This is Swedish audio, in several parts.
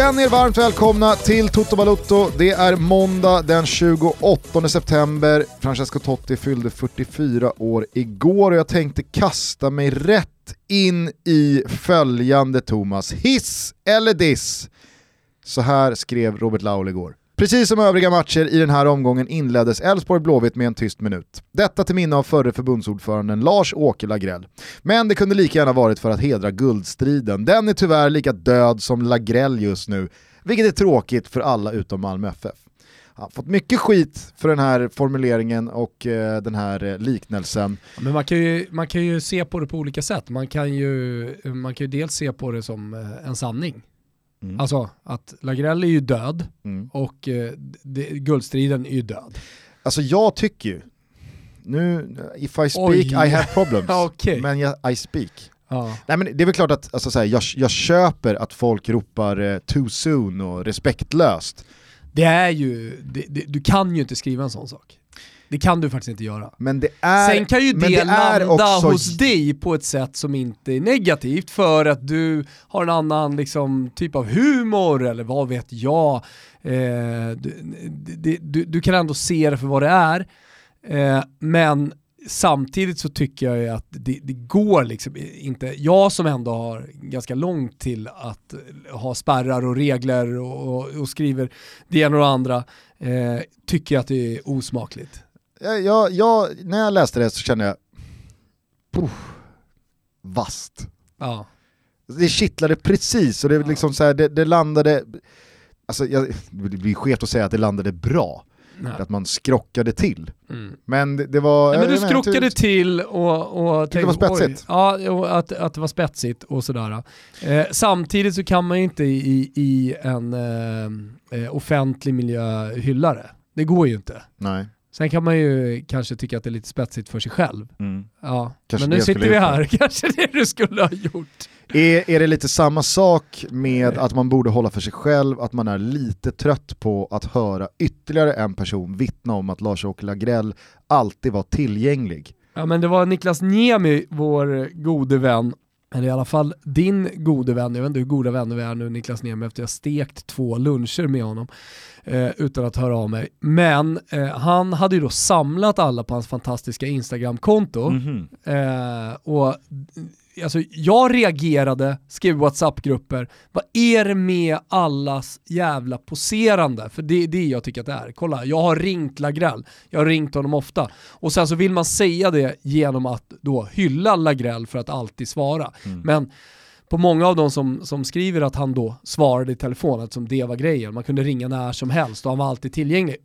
Känn er varmt välkomna till Toto Balutto. Det är måndag den 28 september. Francesco Totti fyllde 44 år igår och jag tänkte kasta mig rätt in i följande Thomas. Hiss eller diss? Så här skrev Robert Laul igår. Precis som övriga matcher i den här omgången inleddes Elfsborg Blåvitt med en tyst minut. Detta till minne av förre förbundsordföranden Lars-Åke Lagrell. Men det kunde lika gärna varit för att hedra guldstriden. Den är tyvärr lika död som Lagrell just nu, vilket är tråkigt för alla utom Malmö FF. Han har fått mycket skit för den här formuleringen och eh, den här eh, liknelsen. Men man kan, ju, man kan ju se på det på olika sätt. Man kan ju, man kan ju dels se på det som eh, en sanning. Mm. Alltså att Lagrell är ju död mm. och eh, det, guldstriden är ju död. Alltså jag tycker ju, nu, if I speak Oj. I have problems, okay. men jag, I speak. Ja. Nej, men det är väl klart att alltså, här, jag, jag köper att folk ropar eh, too soon och respektlöst. Det är ju, det, det, du kan ju inte skriva en sån sak. Det kan du faktiskt inte göra. Men det är, Sen kan ju det, det landa också... hos dig på ett sätt som inte är negativt för att du har en annan liksom, typ av humor eller vad vet jag. Eh, du, du, du, kan ändå se det för vad det är. Eh, men samtidigt så tycker jag ju att det, det, går liksom inte, jag som ändå har ganska långt till att ha spärrar och regler och, och, och skriver det ena och det andra, eh, tycker att det är osmakligt jag, jag, när jag läste det så kände jag, puff, vast. Ja. Det kittlade precis och det, liksom så här, det, det, landade, alltså jag, det blir skevt att säga att det landade bra. Nej. Att man skrockade till. Mm. Men det, det var... Nej, men du skrockade till och, och tänkte, det var spetsigt. Oj, ja, och att, att det var spetsigt och sådär. Eh, samtidigt så kan man ju inte i, i en eh, eh offentlig miljö hylla det. Det går ju inte. Nej. Sen kan man ju kanske tycka att det är lite spetsigt för sig själv. Mm. Ja. Men nu sitter vi här, kanske det du skulle ha gjort. Är, är det lite samma sak med att man borde hålla för sig själv, att man är lite trött på att höra ytterligare en person vittna om att Lars-Åke Lagrell alltid var tillgänglig? Ja men det var Niklas Niemi, vår gode vän, eller i alla fall din gode vän, jag vet inte hur goda vänner vi är nu Niklas Niemi efter jag stekt två luncher med honom eh, utan att höra av mig. Men eh, han hade ju då samlat alla på hans fantastiska Instagram-konto mm -hmm. eh, och alltså, jag reagerade, skrev WhatsApp-grupper, vad är det med allas jävla poserande? För det är det jag tycker att det är. Kolla, jag har ringt Lagrell, jag har ringt honom ofta. Och sen så vill man säga det genom att då hylla Lagrell för att alltid svara. Mm. Men på många av de som, som skriver att han då svarade i telefon, som det var grejen. Man kunde ringa när som helst och han var alltid tillgänglig.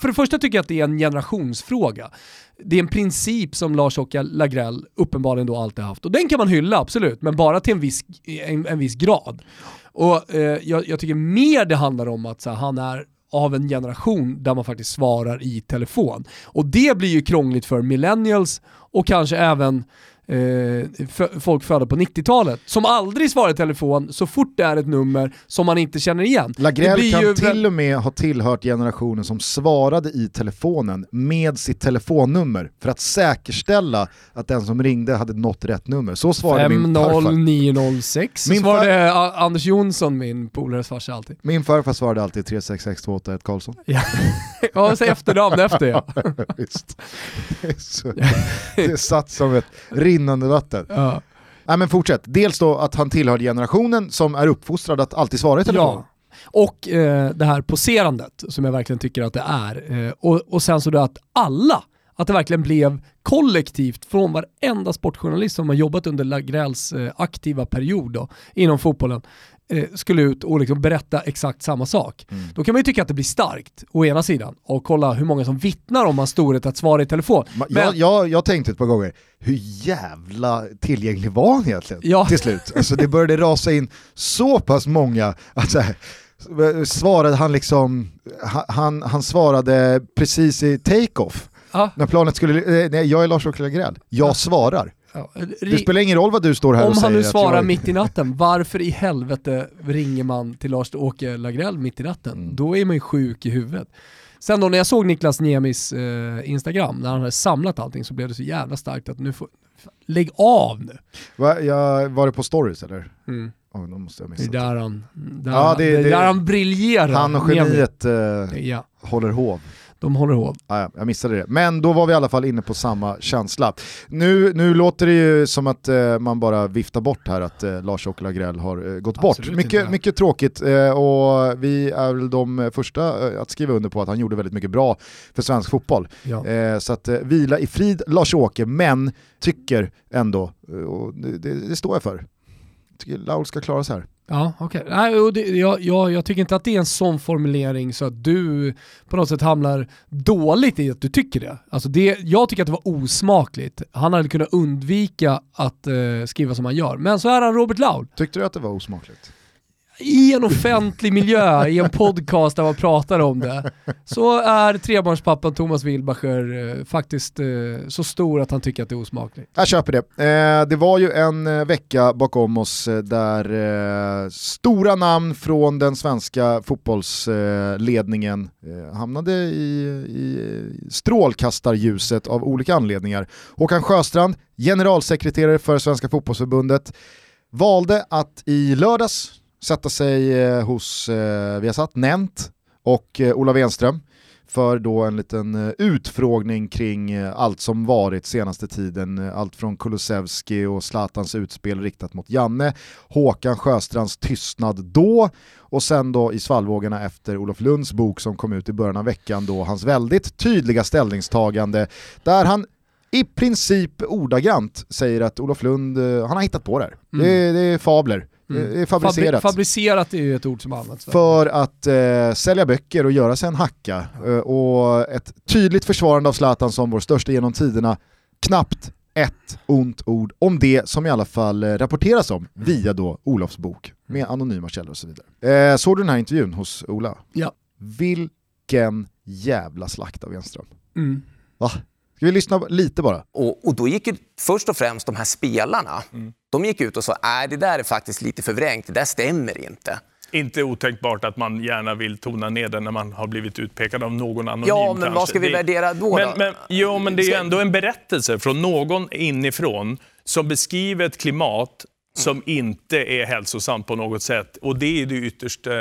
För det första tycker jag att det är en generationsfråga. Det är en princip som Lars-Åke Lagrell uppenbarligen då alltid haft. Och den kan man hylla, absolut, men bara till en viss, en, en viss grad. Och eh, jag, jag, tycker mer det handlar om att så här, han är av en generation där man faktiskt svarar i telefon. Och det blir ju krångligt för millennials och kanske även eh, folk födda på 90-talet som aldrig svarar i telefon så fort det är ett nummer som man inte känner igen. Lagrell kan ju... till och med ha tillhört generationen som svarade i telefonen med sitt telefonnummer för att säkerställa att den som ringde hade nått rätt nummer. Så svarade 5 min farfar. 906 min svarade far... Anders Jonsson, min polares farsa alltid. Min farfar svarade alltid 366281 Karlsson. Ja, ja så efternamn efter ja. Visst. Det, är så, det satt som ett rinnande vatten. Ja. Nej men fortsätt, dels då att han tillhör generationen som är uppfostrad att alltid svara i telefon. Ja. Och eh, det här poserandet som jag verkligen tycker att det är. Eh, och, och sen så då att alla, att det verkligen blev kollektivt från varenda sportjournalist som har jobbat under Lagrells eh, aktiva period då, inom fotbollen skulle ut och liksom berätta exakt samma sak. Mm. Då kan man ju tycka att det blir starkt, å ena sidan, och kolla hur många som vittnar om hans storhet att svara i telefon. Men, jag, jag, jag tänkte ett par gånger, hur jävla tillgänglig var han egentligen ja. till slut? Alltså det började rasa in så pass många att så här, svarade han liksom, han, han svarade precis i take-off. Ah. När planet skulle, eh, nej jag är Lars-Åke Lagrell, jag ah. svarar. Ja, det spelar ingen roll vad du står här och säger. Om han nu svarar jag... mitt i natten, varför i helvete ringer man till Lars-Åke Lagrell mitt i natten? Mm. Då är man ju sjuk i huvudet. Sen då när jag såg Niklas Niemis eh, Instagram, när han hade samlat allting så blev det så jävla starkt att nu får, lägg av nu. Va, jag, var det på stories eller? Mm. Oh, då måste jag Det missa är där han, där, Ja, det- det, är det- där han briljerar. Han och geniet eh, Ja, håller hov. De håller hov. Ah, ja, jag missade det. Men då var vi i alla fall inne på samma känsla. Nu, nu låter det ju som att eh, man bara viftar bort här att eh, Lars-Åke Lagrell har eh, gått bort. Absolut Mycket, inte. mycket tråkigt eh, och vi är väl de första eh, att skriva under på att han gjorde väldigt mycket bra för svensk fotboll. Ja. Eh, så att eh, vila i frid Lars-Åke, men tycker ändå, eh, och det, det, det står jag för, tycker Laul ska klara sig här. Ja, okej. Okay. det, jag, jag, jag tycker inte att det är en sån formulering så att du på något sätt hamnar dåligt i att du tycker det. Alltså det jag tycker att det var osmakligt. Han hade kunnat undvika att eh, skriva som han gör. Men så är han Robert Laul. Tyckte du att det var osmakligt? I en offentlig miljö, i en podcast där man pratar om det, så är trebarnspappan Thomas Wilbacher eh, faktiskt eh, så stor att han tycker att det är osmakligt. Jag köper det. Eh, det var ju en eh, vecka bakom oss eh, där eh, stora namn från den svenska fotbollsledningen hamnade i, i strålkastarljuset av olika anledningar. Håkan Sjöstrand, generalsekreterare för Svenska fotbollsförbundet, valde att i lördags sätta sig eh, hos eh, Viasat, Nent och eh, Ola Wenström för då en liten eh, utfrågning kring eh, allt som varit senaste tiden. Allt från Kulusevski och Zlatans utspel riktat mot Janne, Håkan Sjöstrands tystnad då och sen då i svallvågorna efter Olof Lunds bok som kom ut i början av veckan då hans väldigt tydliga ställningstagande där han i princip ordagrant säger att Olof Lund, han har hittat på det här. Mm. Det, det är fabler, Mm. det är fabricerat Fabri- fabricerat är ju ett ord som används. för att eh, sälja böcker och göra sig en hacka. Eh, och ett tydligt försvarande av Zlatan som vår största genom tiderna, knappt ett ont ord om det som i alla fall eh, rapporteras om via då Olofs bok med anonyma källor och så vidare. Eh, såg du den här intervjun hos Ola? Ja. Vilken jävla slakt av Enström. Mm. Va? Ska vi lyssna lite bara? Och, och då gick ju först och främst de här spelarna, Mm. De gick ut och sa att det där är faktiskt lite förvrängt, det där stämmer inte. Inte otänkbart att man gärna vill tona ner det när man har blivit utpekad av någon anonym. Ja, men kanske. vad ska vi värdera då? Men, då? men, jo, men det är ju ändå en berättelse från någon inifrån som beskriver ett klimat som inte är hälsosamt på något sätt. Och det är du ytterst, eh,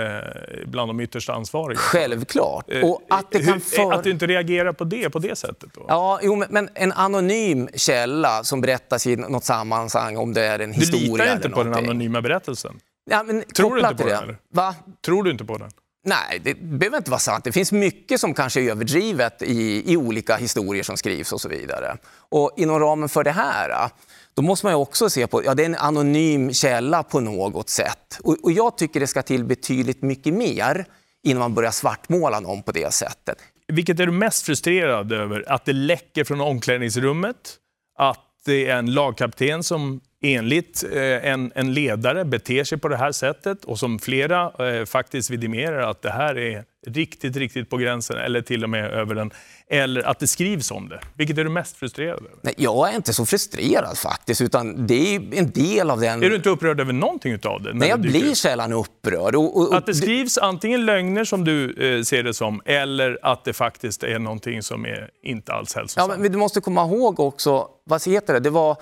bland de ytterst ansvariga. Självklart. Eh, Och att det kan hur- för... att du inte reagerar på det på det sättet då? Ja, jo, men, en anonym källa som berättas i något sammanhang om det är en du historia litar eller inte på den anonyma berättelsen? Ja, men Tror du inte på den? Va? Tror du inte på den? Nej, det behöver inte vara sant. Det finns mycket som kanske är överdrivet i, i olika historier som skrivs och så vidare. Och inom ramen för det här, då måste man ju också se på, ja det är en anonym källa på något sätt. Och, och jag tycker det ska till betydligt mycket mer innan man börjar svartmåla någon på det sättet. Vilket är du mest frustrerad över? Att det läcker från omklädningsrummet? Att det är en lagkapten som enligt eh, en, en ledare beter sig på det här sättet och som flera eh, faktiskt vidimerar att det här är riktigt, riktigt på gränsen eller till och med över den. Eller att det skrivs om det. Vilket är du mest frustrerad över? Nej, jag är inte så frustrerad faktiskt, utan det är en del av den... Är du inte upprörd över någonting utav det? Nej, jag blir sällan upprörd. Och, och, och, Att det skrivs antingen lögner som du eh, ser det som eller att det faktiskt är någonting som är inte alls Ja, hälsosamt. men du måste komma ihåg också, vad heter det, det var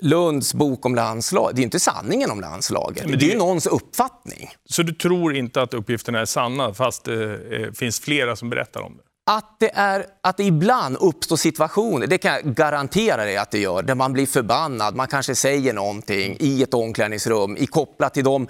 Lunds bok om landslag. Det är inte sanningen om landslaget. men det är det- ju någons uppfattning. Så du tror inte att uppgifterna är sanna fast det eh, finns flera som berättar om det? Att det, är, att det ibland uppstår situationer, det kan jag garantera dig att det gör, där man blir förbannad, man kanske säger någonting i ett omklädningsrum, i kopplat till dem.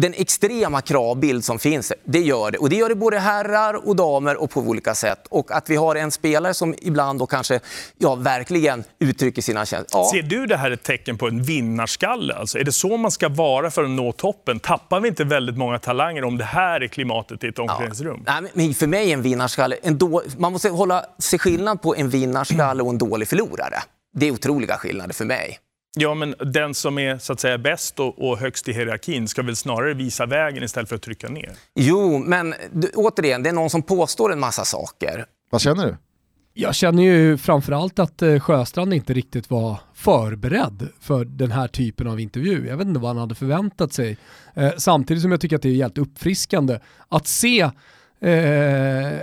Den extrema kravbild som finns, det gör det. Och det gör det både herrar och damer och på olika sätt. Och att vi har en spelare som ibland då kanske ja, verkligen uttrycker sina känslor. Ja. Ser du det här ett tecken på en vinnarskalle? Alltså, är det så man ska vara för att nå toppen? Tappar vi inte väldigt många talanger om det här är klimatet i ett omklädningsrum? Nej, men för mig är en vinnarskalle, en då, man måste hålla sig skillnad på en vinnarskalle och en dålig förlorare. Det är otroliga skillnader för mig. Ja, men den som är så att säga bäst och, och högst i hierarkin ska väl snarare visa vägen istället för att trycka ner? Jo, men du, återigen, det är någon som påstår en massa saker. Vad känner du? Jag känner ju framförallt att eh, Sjöstrand inte riktigt var förberedd för den här typen av intervju. Jag vet inte vad han hade förväntat sig. Eh, samtidigt som jag tycker att det är helt uppfriskande att se, eh,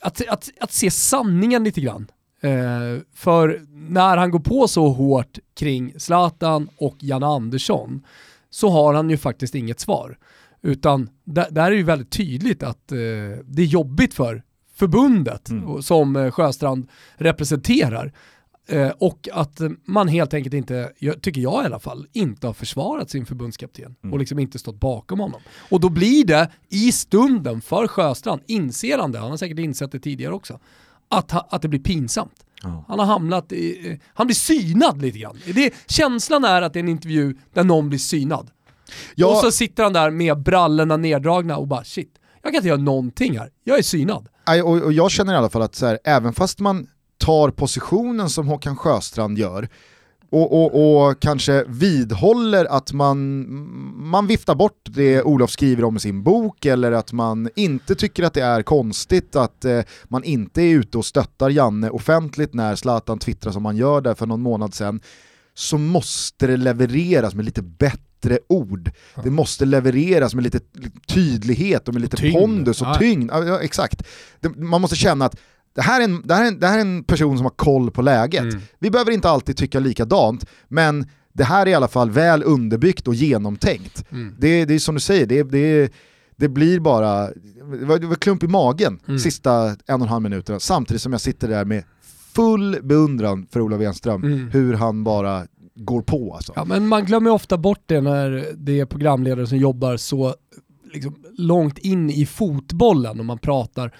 att, att, att se sanningen lite grann. Eh, för när han går på så hårt kring Zlatan och Janne Andersson så har han ju faktiskt inget svar. Utan där, där är det ju väldigt tydligt att eh, det är jobbigt för förbundet Mm. som eh, Sjöstrand representerar. Eh, och att man helt enkelt inte, tycker jag i alla fall, inte har försvarat sin förbundskapten Mm. och liksom inte stått bakom honom. Och då blir det i stunden för Sjöstrand, inser han det, han har säkert insett det tidigare också, att, att det blir pinsamt. Ja. Han har hamnat i, han blir synad lite grann. Det, känslan är att det är en intervju där någon blir synad. Ja. Och så sitter han där med brallorna neddragna och bara shit, jag kan inte göra någonting här. Jag är synad. Och jag känner i alla fall att så här, även fast man tar positionen som Håkan Sjöstrand gör och, och, och kanske vidhåller att man, man viftar bort det Olof skriver om i sin bok eller att man inte tycker att det är konstigt att eh, man inte är ute och stöttar Janne offentligt när Zlatan twittrar som man gör där för någon månad sedan så måste det levereras med lite bättre ord. Det måste levereras med lite tydlighet och med lite tyngd. pondus och Ja. tyngd. Ja, ja, exakt. Det, man måste känna att det här, är en, det, här är en, det här är en person som har koll på läget. Mm. Vi behöver inte alltid tycka likadant, men det här är i alla fall väl underbyggt och genomtänkt. Mm. Det, det är som du säger, det, det, det blir bara, det var, det var klump i magen Mm. sista en och en halv minuterna, samtidigt som jag sitter där med full beundran för Olof Enström, Mm. hur han bara går på alltså. Ja, men man glömmer ofta bort det när det är programledare som jobbar så liksom, långt in i fotbollen och man pratar,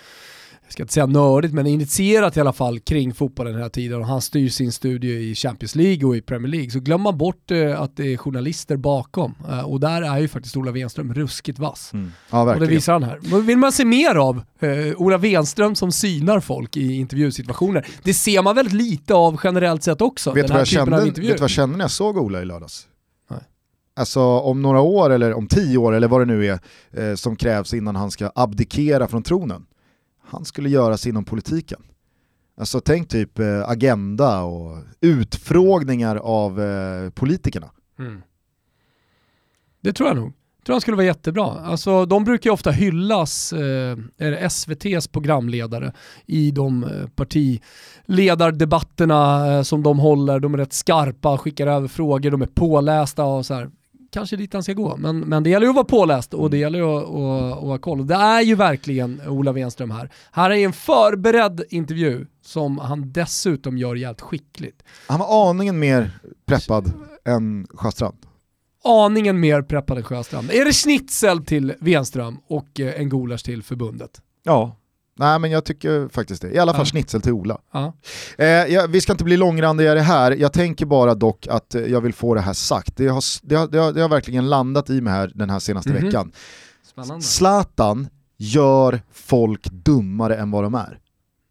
jag ska inte säga nördigt, men initierat i alla fall kring fotbollen den här tiden och han styr sin studio i Champions League och i Premier League så glömmer man bort eh, att det är journalister bakom Eh, och där är ju faktiskt Ola Wenström ruskigt vass. Mm. Ja, Och det visar han här. Men Vill man se mer av eh, Ola Wenström som synar folk i intervjusituationer? Det ser man väldigt lite av generellt sett också. Vet du vad, jag kände, vet vad jag kände när jag såg Ola i lördags? Alltså om några år eller om tio år eller vad det nu är eh, som krävs innan han ska abdikera från tronen. Han skulle göra sig inom politiken. Alltså tänk typ eh, agenda och utfrågningar av eh, politikerna. Mm. Det tror jag nog. Jag tror han skulle vara jättebra. Alltså, de brukar ju ofta hyllas, eh, SVTs programledare, i de eh, partiledardebatterna eh, som de håller. De är rätt skarpa, skickar över frågor, de är pålästa och så här. Kanske dit han ska gå, men, men det gäller ju att vara påläst och det gäller ju att, att, att ha koll. Det är ju verkligen Ola Wenström här. Här är en förberedd intervju som han dessutom gör jävligt skickligt. Han var aningen mer preppad än Sjöstrand. aningen mer preppad än Sjöstrand. Är det schnitzel till Wenström och eh, en gulasch till förbundet? Ja. Nej men jag tycker faktiskt det. I alla fall Ja. schnitzel till Ola. Ja. Eh, ja, vi ska inte bli långrandigare här, jag tänker bara dock att eh, jag vill få det här sagt. Det har, det, har, det, har, det har verkligen landat i mig här den här senaste Mhm. veckan. Spännande. Zlatan gör folk dummare än vad de är.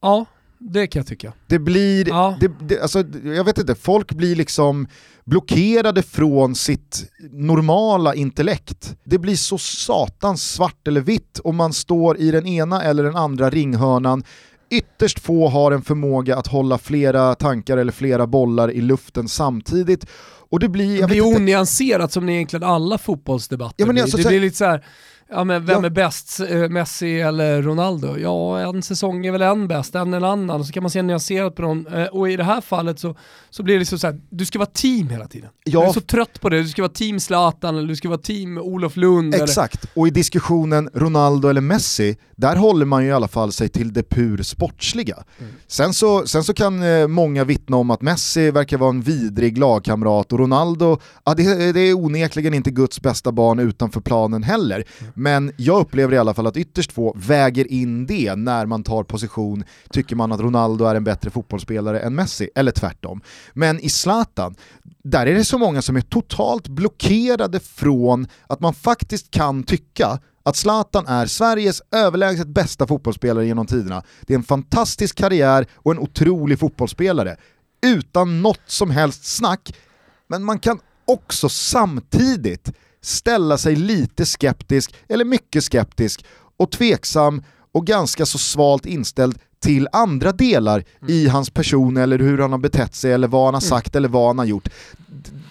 Ja, det kan jag tycka. Det blir, Ja. det, det, alltså, jag vet inte, folk blir liksom blockerade från sitt normala intellekt. Det blir så satans svart eller vitt om man står i den ena eller den andra ringhörnan. Ytterst få har en förmåga att hålla flera tankar eller flera bollar i luften samtidigt. Och det blir, Det blir onyanserat som egentligen alla fotbollsdebatter Ja, men blir. alltså, Det blir lite så här, ja men vem Ja. är bäst, eh, Messi eller Ronaldo? Ja, en säsong är väl en bäst, en en annan, så kan man se nyanserat på dem. Eh, Och i det här fallet så, så blir det så, så här, du ska vara team hela tiden. Ja. Du är så trött på det, du ska vara team Zlatan eller du ska vara team Olof Lund. Eller, Exakt, och i diskussionen Ronaldo eller Messi, där håller man ju i alla fall sig till det pur sportsliga. Mm. Sen, så, sen så kan eh, många vittna om att Messi verkar vara en vidrig lagkamrat och Ronaldo, ja, det, det är onekligen inte Guds bästa barn utanför planen heller. Mm. Men jag upplever i alla fall att ytterst få väger in det när man tar position, tycker man att Ronaldo är en bättre fotbollsspelare än Messi, eller tvärtom. Men i Zlatan, där är det så många som är totalt blockerade från att man faktiskt kan tycka att Zlatan är Sveriges överlägset bästa fotbollsspelare genom tiderna. Det är en fantastisk karriär och en otrolig fotbollsspelare. Utan något som helst snack. Men man kan också samtidigt ställa sig lite skeptisk, eller mycket skeptisk, och tveksam och ganska så svalt inställd till andra delar i hans person eller hur han har betett sig eller vad han har sagt eller vad han har gjort.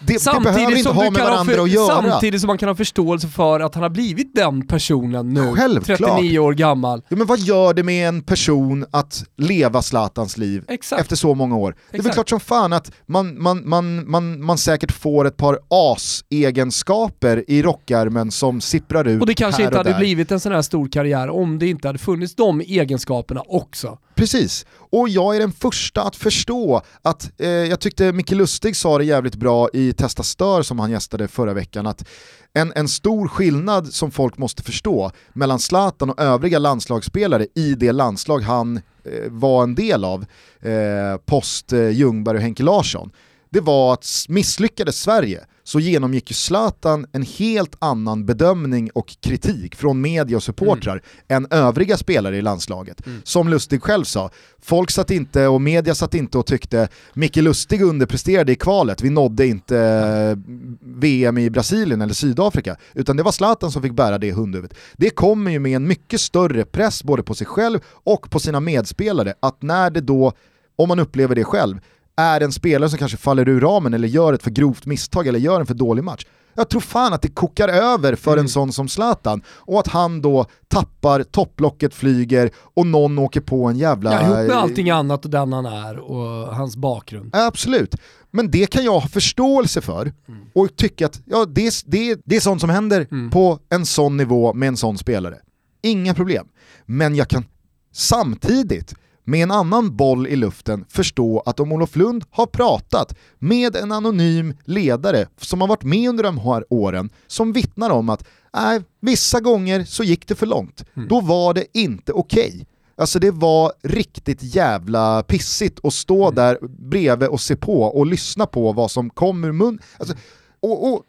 Det, det behöver inte ha med varandra för, att göra. Samtidigt som man kan ha förståelse för att han har blivit den personen nu, Självklart. 39 år gammal. Ja, men vad gör det med en person att leva Zlatans liv Exakt. efter så många år? Det är väl Exakt. klart som fan att man, man, man, man, man säkert får ett par as-egenskaper i rockärmen som sipprar ut Och det kanske inte hade där. blivit en sån här stor karriär om det inte hade funnits de egenskaperna också. Precis, och jag är den första att förstå att, eh, jag tyckte Micke Lustig sa det jävligt bra i Testa Stör som han gästade förra veckan, att en, en stor skillnad som folk måste förstå mellan Zlatan och övriga landslagsspelare i det landslag han eh, var en del av, eh, post eh, Ljungberg och Henke Larsson, det var att misslyckades Sverige så genomgick ju Zlatan en helt annan bedömning och kritik från media och supportrar än övriga spelare i landslaget. Som Lustig själv sa, folk satt inte och media satt inte och tyckte Micke Lustig underpresterade i kvalet, vi nådde inte eh, VM i Brasilien eller Sydafrika, utan det var Zlatan som fick bära det hundhuvudet. Det kommer ju med en mycket större press både på sig själv och på sina medspelare, att när det då, om man upplever det själv, är en spelare som kanske faller ur ramen eller gör ett för grovt misstag eller gör en för dålig match. Jag tror fan att det kokar över för Mm. en sån som Zlatan och att han då tappar, topplocket flyger och någon åker på en jävla... Ja, ihop med allting annat och den han är och hans bakgrund. Absolut, men det kan jag ha förståelse för och tycka att ja, det, det, det är sånt som händer på en sån nivå med en sån spelare. Inga problem. Men jag kan samtidigt med en annan boll i luften förstå att om Olof Lund har pratat med en anonym ledare som har varit med under de här åren som vittnar om att nej, vissa gånger så gick det för långt. Då var det inte okej. Alltså det var riktigt jävla pissigt att stå där bredvid och se på och lyssna på vad som kom ur mun. Alltså, och, och,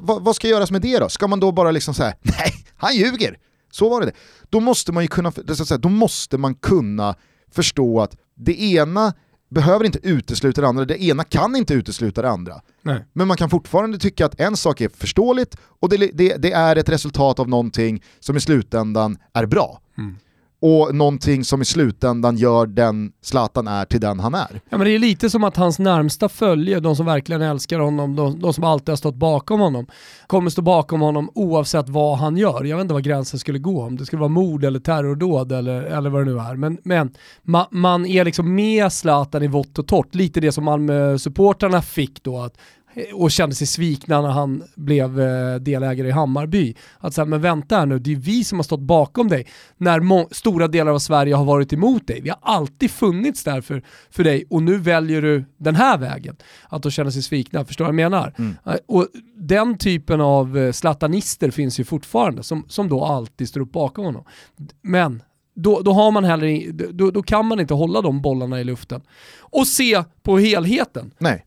vad, vad ska göras med det då? Ska man då bara liksom säga nej, han ljuger. Så var det. Då måste man ju kunna, då måste man kunna förstå att det ena behöver inte utesluta det andra, det ena kan inte utesluta det andra. Nej. Men man kan fortfarande tycka att en sak är förståeligt och det, det, det är ett resultat av någonting som i slutändan är bra. Och någonting som i slutändan gör den Zlatan är till den han är. Ja, men det är lite som att hans närmsta följe, de som verkligen älskar honom, de, de som alltid har stått bakom honom, kommer stå bakom honom oavsett vad han gör. Jag vet inte var gränsen skulle gå, om det skulle vara mord eller terrordåd eller, eller vad det nu är. Men, men ma, man är liksom med Zlatan i vått och torrt, lite det som Malmö-supportrarna fick då, att och kände sig svikna när han blev eh, delägare i Hammarby. Att säga, men vänta här nu, det är vi som har stått bakom dig när stora delar av Sverige har varit emot dig. Vi har alltid funnits där för, för dig och nu väljer du den här vägen. Att då känna sig svikna, förstår du vad jag menar? Eh, Och den typen av eh, slatanister finns ju fortfarande som, som då alltid står upp bakom honom. Men då, då, har man heller, då, då kan man inte hålla de bollarna i luften. Och se på helheten. Nej.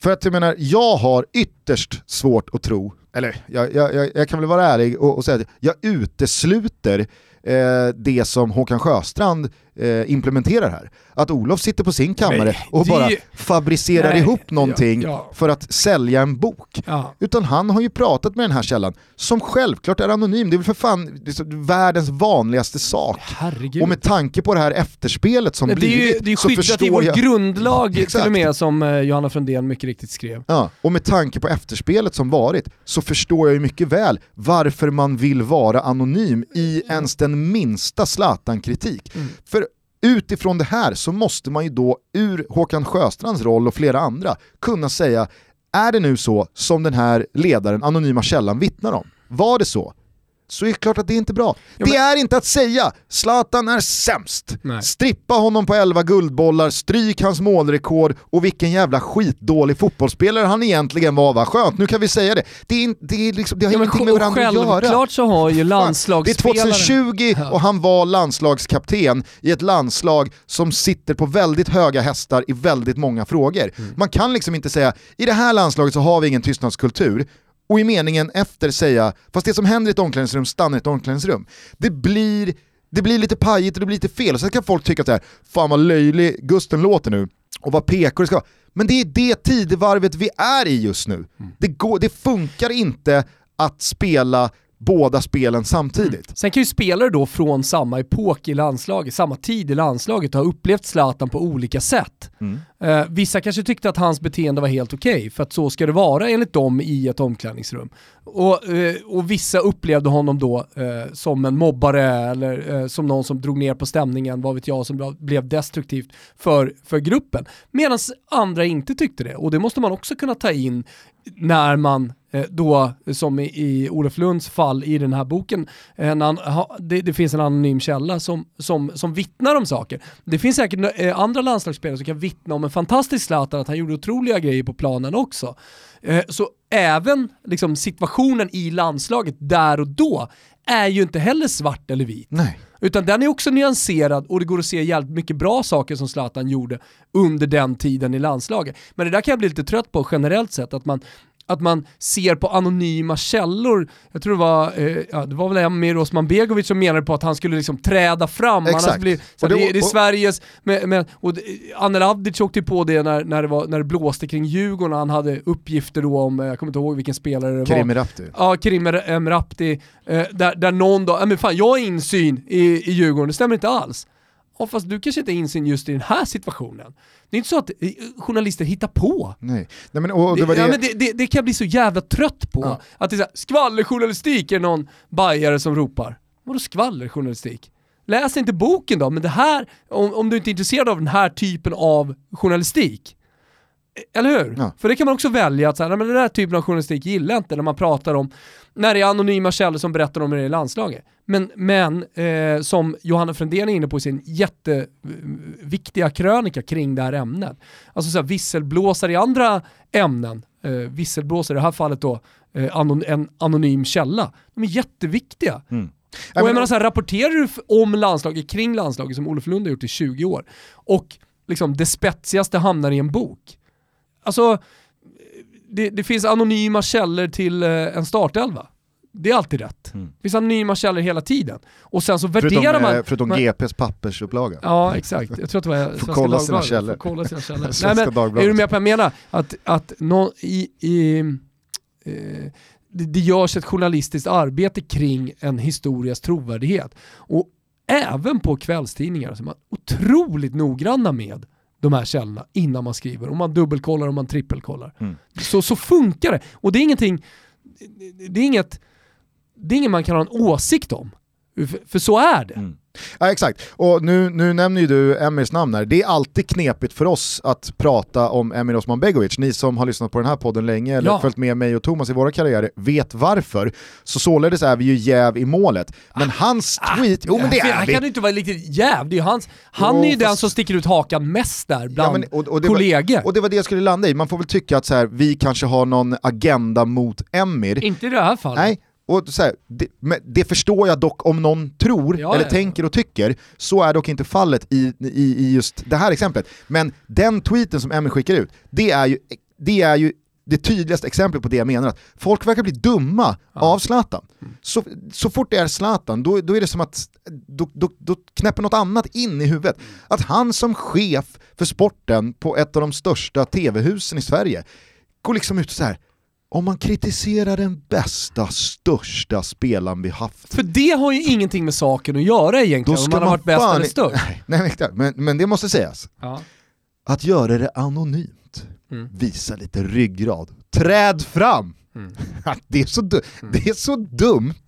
För att jag menar, jag har ytterst svårt att tro, eller jag, jag, jag, jag kan väl vara ärlig och, och säga att jag utesluter eh, det som Håkan Sjöstrand eh, implementerar här. Att Olof sitter på sin kammare Nej, och det- bara fabricerar Nej, ihop någonting ja, ja. för att sälja en bok. Ja. Utan han har ju pratat med den här källan, som självklart är anonym. Det är väl för fan det världens vanligaste sak. Herregud. Och med tanke på det här efterspelet som det är ju blivit det är så skyddat i vår jag... grundlag till Exakt. och med som eh, Johanna Frundén mycket riktigt skrev. Ja, och med tanke på efterspelet som varit så förstår jag ju mycket väl varför man vill vara anonym i ens den minsta Zlatan-kritik. För utifrån det här så måste man ju då ur Håkan Sjöstrands roll och flera andra kunna säga, är det nu så som den här ledaren, anonyma källan, vittnar om? Var det så? Så är det klart att det är inte bra. Ja, det är inte att säga Zlatan är sämst. Nej. Strippa honom på 11 guldbollar, stryk hans målrekord och vilken jävla skitdålig fotbollsspelare han egentligen var va? Skönt, nu kan vi säga det. Det, är, det, är liksom, det har Ja, men ingenting med varandra att göra. självklart så har ju Fan, Det är landslagsspelare... 2020 och han var landslagskapten i ett landslag som sitter på väldigt höga hästar i väldigt många frågor. Mm. Man kan liksom inte säga, i det här landslaget så har vi ingen tystnadskultur, och i meningen efter säga, fast det som händer i ett omklädningsrum stannar i ett omklädningsrum. Det blir, det blir lite pajigt och det blir lite fel, och sen kan folk tycka att här, fan vad löjlig Gusten låter nu, och vad PK det ska vara. Men det är det tidevarvet vi är i just nu. Det, går, det funkar inte att spela båda spelen samtidigt. Sen kan ju spelare då från samma epok i landslaget, samma tid i landslaget ha upplevt Zlatan på olika sätt. Mm. Eh, vissa kanske tyckte att hans beteende var helt okej, okay, för att så ska det vara enligt dem i ett omklädningsrum. Och, eh, och vissa upplevde honom då eh, som en mobbare eller eh, som någon som drog ner på stämningen, vad vet jag, som blev destruktivt för, för gruppen. Medan andra inte tyckte det. Och det måste man också kunna ta in när man eh, då, som i Olof Lunds fall i den här boken, eh, en an, det, det, finns en anonym källa som, som, som vittnar om saker. Det finns säkert eh, andra landslagsspelare som kan vittna om en fantastisk Zlatan, att han gjorde otroliga grejer på planen också. Så även liksom, situationen i landslaget där och då är ju inte heller svart eller vit. Nej. Utan den är också nyanserad och det går att se jävligt mycket bra saker som Zlatan gjorde under den tiden i landslaget. Men det där kan jag bli lite trött på generellt sett, att man att man ser på anonyma källor. Jag tror det var, eh, ja, det var väl Emir Osman Begovic som menade på att han skulle liksom träda fram. Exakt. Annars blir, så det, det, det är Sveriges, med, med, och Anel Avdic åkte på det när, när, det var, när det blåste kring Djurgården och han hade uppgifter då om, eh, jag kommer inte ihåg vilken spelare det Kerim var. Rapti. Ja, Kerim Emrapti, eh, där, där någon då, men fan jag har insyn i, i Djurgården, det stämmer inte alls. Ja, fast du kanske inte har insyn just i den här situationen. Det är inte så att eh, journalister hittar på. Nej. Nej men, och det, det, var det... Ja, men det, det, det kan jag bli så jävla trött på. Ja. Att det är så här, skvallerjournalistik är någon bajare som ropar. Vadå skvallerjournalistik? Läs inte boken då, men det här, om, om du inte är intresserad av den här typen av journalistik, eller hur? Ja. För det kan man också välja att så här, men den här typen av journalistik gillar jag inte när man pratar om, när det är anonyma källor som berättar om det i landslaget. Men, men eh, som Johanna Frändén är inne på i sin jätteviktiga krönika kring det här ämnet. Alltså så här, visselblåsare i andra ämnen, eh, visselblåsare i det här fallet då, eh, anon en anonym källa, de är jätteviktiga. Mm. Och jag menar så här, rapporterar du om landslaget, kring landslaget som Olof Lund har gjort i 20 år, och liksom det spetsigaste hamnar i en bok, Alltså, det, det, finns anonyma källor till eh, en startelva. Det är alltid rätt. Mm. Det finns anonyma källor hela tiden. Och sen så värderar förutom, man... Eh, förutom man, GPs pappersupplaga. Ja, exakt. Jag tror att det var Får kolla sina källor. Får kolla sina källor. Nej, men, är du med på vad jag menar? Att, att no, i, i, eh, det, det görs ett journalistiskt arbete kring en historias trovärdighet. Och även på kvällstidningar så är man otroligt noggranna med de här källorna innan man skriver. Och man dubbelkollar och man trippelkollar. Mm. Så, så funkar det. Och det är ingenting, det är inget, det är inget man kan ha en åsikt om. För, för så är det. Mm. Ja, exakt, och nu, nu nämner ju du Emirs namn här. Det är alltid knepigt för oss att prata om Emir Osman Begovic. Ni som har lyssnat på den här podden länge eller ja. följt med mig och Thomas i våra karriärer vet varför. Så således är vi ju jäv i målet. Men ah, hans tweet, ah, jo men det är Han kan ju inte vara riktigt jäv, det är hans, han jo, är ju fast... den som sticker ut hakan mest där bland ja, men, och, och kollegor. Var, och det var det jag skulle landa i, man får väl tycka att så här, vi kanske har någon agenda mot Emir. Inte i det här fallet. Nej, och så här, det, det, förstår jag dock om någon tror, ja, eller ja. tänker och tycker, så är dock inte fallet i, i, i just det här exemplet. Men den tweeten som Emmy skickar ut, det är ju, det är ju det tydligaste exemplet på det jag menar, att folk verkar bli dumma ja. av Zlatan. Så, så fort det är Zlatan, då, då är det som att då, då, då knäpper något annat in i huvudet. Att han som chef för sporten på ett av de största tv-husen i Sverige går liksom ut så här om man kritiserar den bästa, största spelaren vi haft. För det har ju ingenting med saken att göra egentligen, om man har varit bäst eller störst. Nej, nej, men, men det måste sägas. Ja. Att göra det anonymt, mm. visa lite ryggrad, träd fram! Mm. det, är så mm. det är så dumt,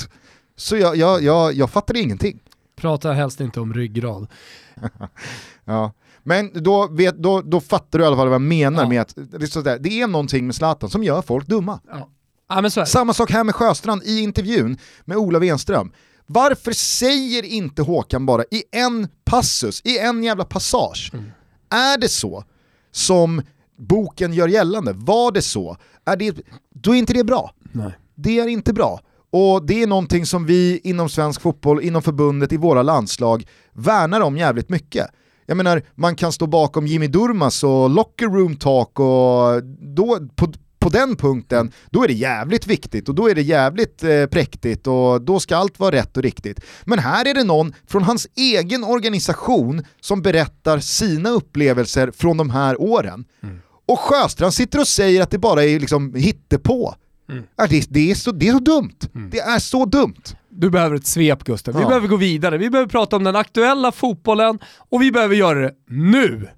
så jag, jag, jag, jag fattar ingenting. Prata helst inte om ryggrad. ja. Men då, vet, då, då fattar du i alla fall vad jag menar ja. med att det är, sådär, det är någonting med Zlatan som gör folk dumma. Ja. Ja, Samma sak här med Sjöstrand i intervjun med Ola Wenström. Varför säger inte Håkan bara i en passus, i en jävla passage, mm. är det så som boken gör gällande, var det så, är det, då är inte det bra. Nej. Det är inte bra. Och det är någonting som vi inom svensk fotboll, inom förbundet, i våra landslag värnar om jävligt mycket. Jag menar, man kan stå bakom Jimmy Durmas och locker room talk och då, på, på den punkten, då är det jävligt viktigt och då är det jävligt eh, präktigt och då ska allt vara rätt och riktigt. Men här är det någon från hans egen organisation som berättar sina upplevelser från de här åren. Mm. Och Sjöstrand sitter och säger att det bara är liksom hittepå. Mm. Ja, det, det, är så, det är så dumt. Mm. Det är så dumt. Du behöver ett svep Gusten. Vi ja. behöver gå vidare. Vi behöver prata om den aktuella fotbollen och vi behöver göra det nu.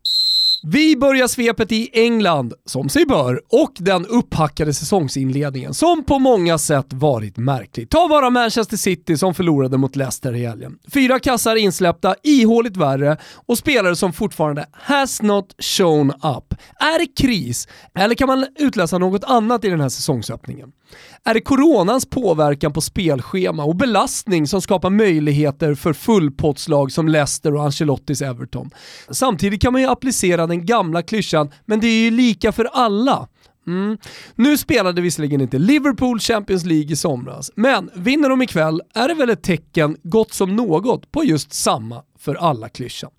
Vi börjar svepet i England, som sig bör, och den upphackade säsongsinledningen som på många sätt varit märklig. Ta bara Manchester City som förlorade mot Leicester i helgen. Fyra kassar insläppta, ihåligt värre och spelare som fortfarande has not shown up. Är det kris? Eller kan man utläsa något annat i den här säsongsöppningen? Är det coronans påverkan på spelschema och belastning som skapar möjligheter för fullpottslag som Leicester och Ancelottis Everton? Samtidigt kan man ju applicera den gamla klyschan “men det är ju lika för alla”. Mm. Nu spelade visserligen inte Liverpool Champions League i somras, men vinner de ikväll är det väl ett tecken gott som något på just samma för alla klyschan.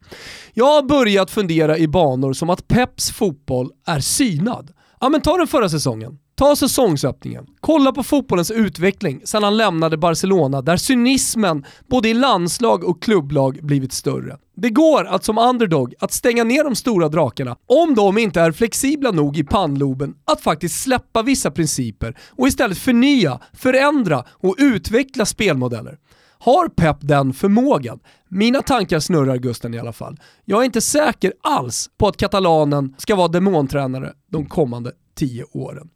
Jag har börjat fundera i banor som att Peps fotboll är synad. Ja men ta den förra säsongen. Ta säsongsöppningen. Kolla på fotbollens utveckling sedan han lämnade Barcelona där cynismen både i landslag och klubblag blivit större. Det går att som underdog att stänga ner de stora drakarna om de inte är flexibla nog i pannloben att faktiskt släppa vissa principer och istället förnya, förändra och utveckla spelmodeller. Har Pep den förmågan? Mina tankar snurrar Gusten i alla fall. Jag är inte säker alls på att katalanen ska vara demontränare de kommande tio åren.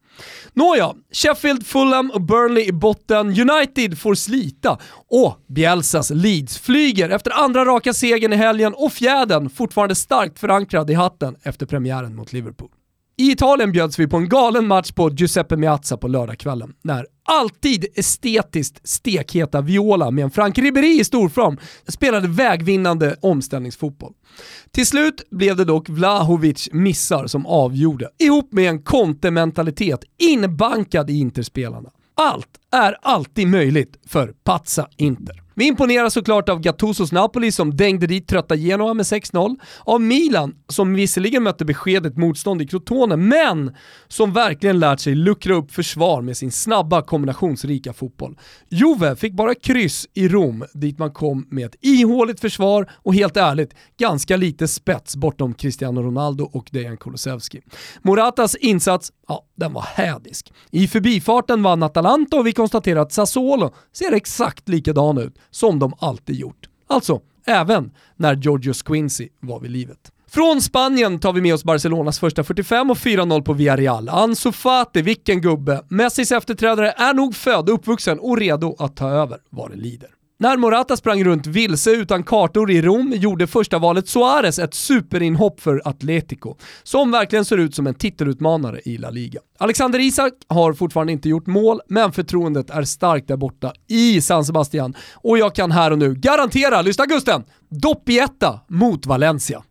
Nåja, Sheffield, Fulham och Burnley i botten. United får slita. Och Bielsas Leeds flyger efter andra raka segern i helgen och fjädern fortfarande starkt förankrad i hatten efter premiären mot Liverpool. I Italien bjöds vi på en galen match på Giuseppe Meazza på lördagskvällen när alltid estetiskt stekheta Viola med en Frank Ribéry i storform spelade vägvinnande omställningsfotboll. Till slut blev det dock Vlahovic missar som avgjorde, ihop med en kontementalitet inbankad i Interspelarna. Allt är alltid möjligt för Pazza Inter. Vi imponerar såklart av Gattusos Napoli som dängde dit trötta Genoa med 6-0, av Milan som visserligen mötte beskedet motstånd i Crotone, men som verkligen lärt sig luckra upp försvar med sin snabba kombinationsrika fotboll. Juve fick bara kryss i Rom dit man kom med ett ihåligt försvar och helt ärligt ganska lite spets bortom Cristiano Ronaldo och Dejan Kulusevski. Moratas insats, ja, den var hädisk. I förbifarten vann Atalanta och vi konstaterar att Sassuolo ser exakt likadan ut som de alltid gjort. Alltså, även när Giorgio Squincy var vid livet. Från Spanien tar vi med oss Barcelonas första 45 och 4-0 på Villarreal. Ansu Fati, vilken gubbe. Messis efterträdare är nog född, uppvuxen och redo att ta över vad det lider. När Morata sprang runt vilse utan kartor i Rom gjorde första valet Suarez ett superinhopp för Atletico, som verkligen ser ut som en titelutmanare i La Liga. Alexander Isak har fortfarande inte gjort mål, men förtroendet är starkt där borta i San Sebastian och jag kan här och nu garantera, lyssna Gusten, doppietta mot Valencia.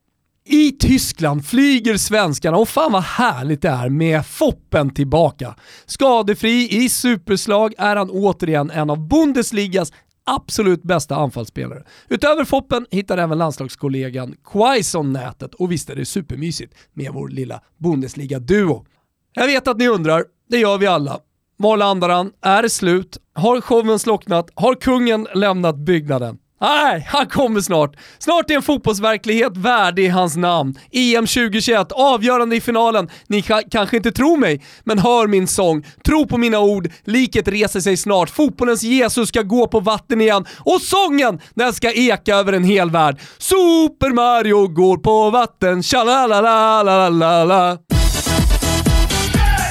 I Tyskland flyger svenskarna och fan vad härligt det är med Foppen tillbaka. Skadefri i superslag är han återigen en av Bundesligas absolut bästa anfallsspelare. Utöver Foppen hittar även landslagskollegan Quaison nätet och visst är det supermysigt med vår lilla Bundesliga-duo. Jag vet att ni undrar, det gör vi alla. Var landar han? Är det slut? Har showen slocknat? Har kungen lämnat byggnaden? Nej, han kommer snart. Snart är en fotbollsverklighet värdig hans namn. EM 2021, avgörande i finalen. Ni kanske inte tror mig, men hör min sång. Tro på mina ord, liket reser sig snart. Fotbollens Jesus ska gå på vatten igen. Och sången, den ska eka över en hel värld. Super Mario går på vatten, tja la la la la la la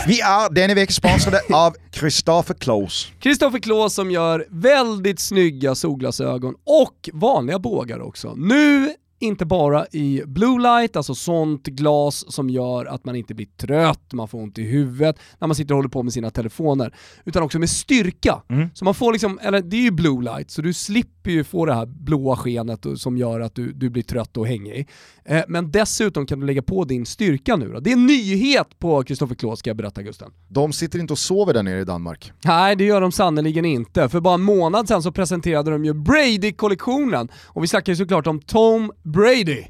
vi är denna vecka sponsrade av Christopher Kloos. Christopher Kloos som gör väldigt snygga solglasögon och vanliga bågar också. Nu inte bara i blue light, alltså sånt glas som gör att man inte blir trött, man får ont i huvudet när man sitter och håller på med sina telefoner, utan också med styrka. Mm. Så man får liksom, eller det är ju blue light, så du slipper ju få det här blåa skenet som gör att du, du blir trött och hängig. Eh, men dessutom kan du lägga på din styrka nu då. Det är en nyhet på Kristoffer Kloos ska jag berätta Gusten. De sitter inte och sover där nere i Danmark. Nej, det gör de sannerligen inte. För bara en månad sedan så presenterade de ju Brady-kollektionen och vi snackar ju såklart om Tom Brady.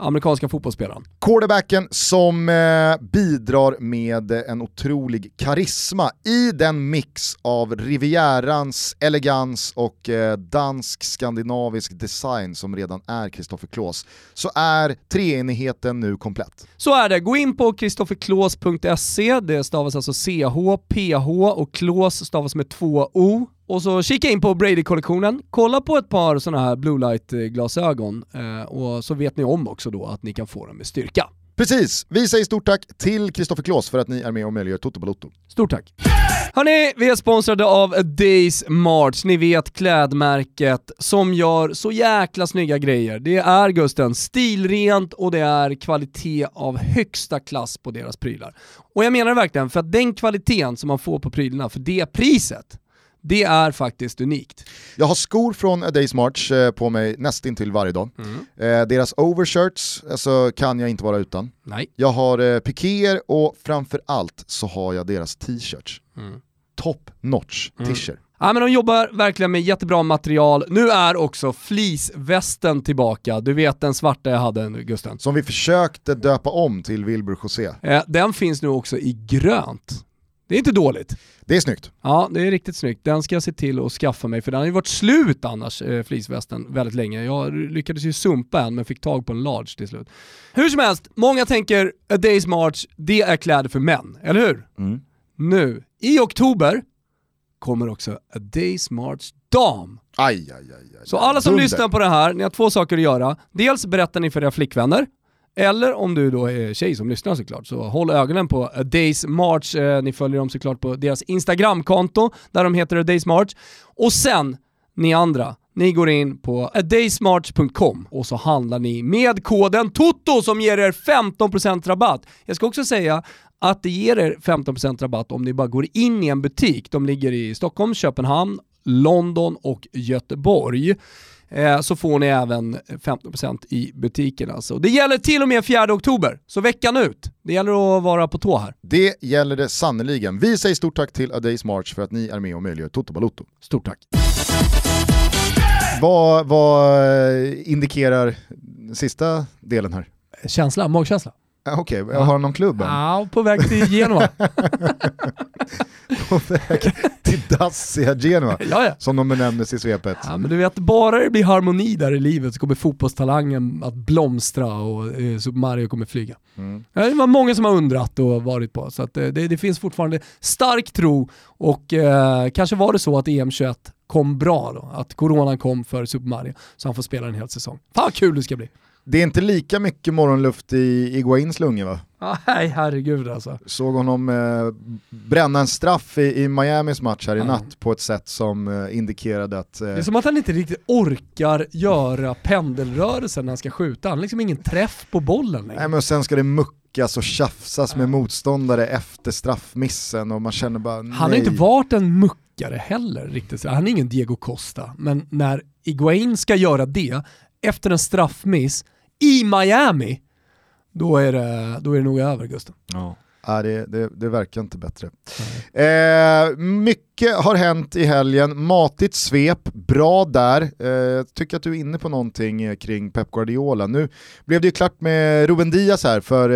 Amerikanska fotbollsspelaren. Quarterbacken som eh, bidrar med en otrolig karisma i den mix av Rivierans elegans och eh, dansk-skandinavisk design som redan är Kristoffer Klås, så är treenigheten nu komplett. Så är det, gå in på kristofferklås.se, det stavas alltså CH, PH och Klås stavas med två O. Och så kika in på Brady-kollektionen, kolla på ett par sådana här blue light-glasögon eh, och så vet ni om också då att ni kan få dem med styrka. Precis, vi säger stort tack till Kristoffer Klås för att ni är med och möjliggör Toto Balotto. Stort tack! Hörni, vi är sponsrade av A Days March, ni vet klädmärket som gör så jäkla snygga grejer. Det är Gusten, stilrent och det är kvalitet av högsta klass på deras prylar. Och jag menar det verkligen, för att den kvaliteten som man får på prylarna för det priset, det är faktiskt unikt. Jag har skor från A Days March eh, på mig nästintill varje dag. Mm. Eh, deras overshirts alltså, kan jag inte vara utan. Nej. Jag har eh, pikéer och framförallt så har jag deras t-shirts. Mm. Top notch t-shirt. Ja, men de jobbar verkligen med jättebra material. Nu är också fleecevästen tillbaka. Du vet den svarta jag hade Gusten. Som vi försökte döpa om till Wilbur José. Eh, den finns nu också i grönt. Det är inte dåligt. Det är snyggt. Ja, det är riktigt snyggt. Den ska jag se till att skaffa mig, för den har ju varit slut annars, eh, fleecevästen, väldigt länge. Jag lyckades ju sumpa en, men fick tag på en large till slut. Hur som helst, många tänker A Days March, det är kläder för män, eller hur? Mm. Nu, i oktober, kommer också A Days March Dam. Aj, aj, aj, aj. Så alla som Dunder. lyssnar på det här, ni har två saker att göra. Dels berättar ni för era flickvänner, eller om du då är tjej som lyssnar såklart, så håll ögonen på A Days March. Eh, ni följer dem såklart på deras Instagramkonto, där de heter A Days March. Och sen, ni andra, ni går in på adaysmarch.com och så handlar ni med koden TOTO som ger er 15% rabatt. Jag ska också säga att det ger er 15% rabatt om ni bara går in i en butik. De ligger i Stockholm, Köpenhamn, London och Göteborg. Eh, så får ni även 15% i butiken alltså. Det gäller till och med 4 oktober, så veckan ut. Det gäller att vara på tå här. Det gäller det sannoliken. Vi säger stort tack till A Days March för att ni är med och möjliggör Toto Balotto. Stort tack. Vad, vad eh, indikerar sista delen här? Känsla, magkänsla. Ah, Okej, jag har någon klubb? Ja, på väg till Genua. På väg till Dacia Genoa, ja, ja. som de benämndes i svepet. Ja, men du vet, bara det blir harmoni där i livet så kommer fotbollstalangen att blomstra och eh, Super Mario kommer flyga. Mm. Det var många som har undrat och varit på, så att, eh, det, det finns fortfarande stark tro och eh, kanske var det så att EM21 kom bra då, att coronan kom för Super Mario så han får spela en hel säsong. Fan vad kul det ska bli. Det är inte lika mycket morgonluft i Iguains lungor va? Nej, herregud alltså. Såg honom eh, bränna en straff i, i Miamis match här i natt på ett sätt som eh, indikerade att... Eh, Det är som att han inte riktigt orkar göra pendelrörelsen när han ska skjuta. Han har liksom ingen träff på bollen längre. nej, men sen ska det muckas och tjafsas med motståndare efter straffmissen och man känner bara Han har nej. inte varit en muckare heller riktigt. Han är ingen Diego Costa. Men när Iguain ska göra det efter en straffmiss i Miami, då är det, då är det nog över Gusten. Ja. Nej, det, det, det verkar inte bättre. Eh, mycket har hänt i helgen, matigt svep, bra där. Eh, tycker att du är inne på någonting eh, kring Pep Guardiola. Nu blev det ju klart med Ruben Diaz här för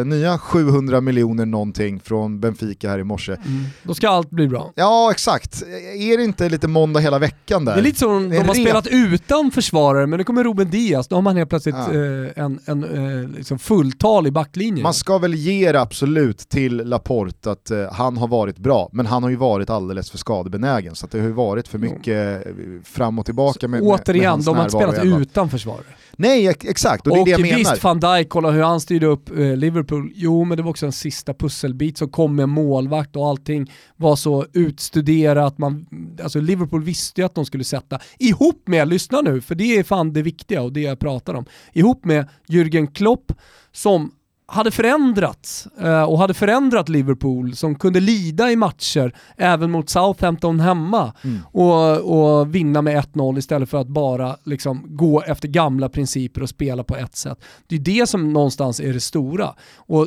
eh, nya 700 miljoner någonting från Benfica här i morse. Då ska allt bli bra. Ja exakt, är det inte lite måndag hela veckan där? Det är lite som de har spelat utan försvarare, men nu kommer Ruben Diaz, då har man helt plötsligt Ja. eh, en, en eh, liksom fulltal i backlinjen. Man ska väl ge det absolut till Laporte att eh, han har varit bra, men han har ju varit alldeles för skadebenägen så att det har ju varit för mycket eh, fram och tillbaka med, med, med Återigen, hans de har inte spelat utan försvarare. Nej ex- exakt, och det är det jag menar. visst, van Dijk, kolla hur han styrde upp eh, Liverpool. Jo, men det var också en sista pusselbit som kom med målvakt och allting var så utstuderat. Man, alltså Liverpool visste ju att de skulle sätta, ihop med, lyssna nu, för det är fan det viktiga och det jag pratar om, ihop med Jürgen Klopp som hade förändrats eh, och hade förändrat Liverpool som kunde lida i matcher även mot Southampton hemma Mm. och, och vinna med 1-0 istället för att bara liksom gå efter gamla principer och spela på ett sätt. Det är det som någonstans är det stora. Och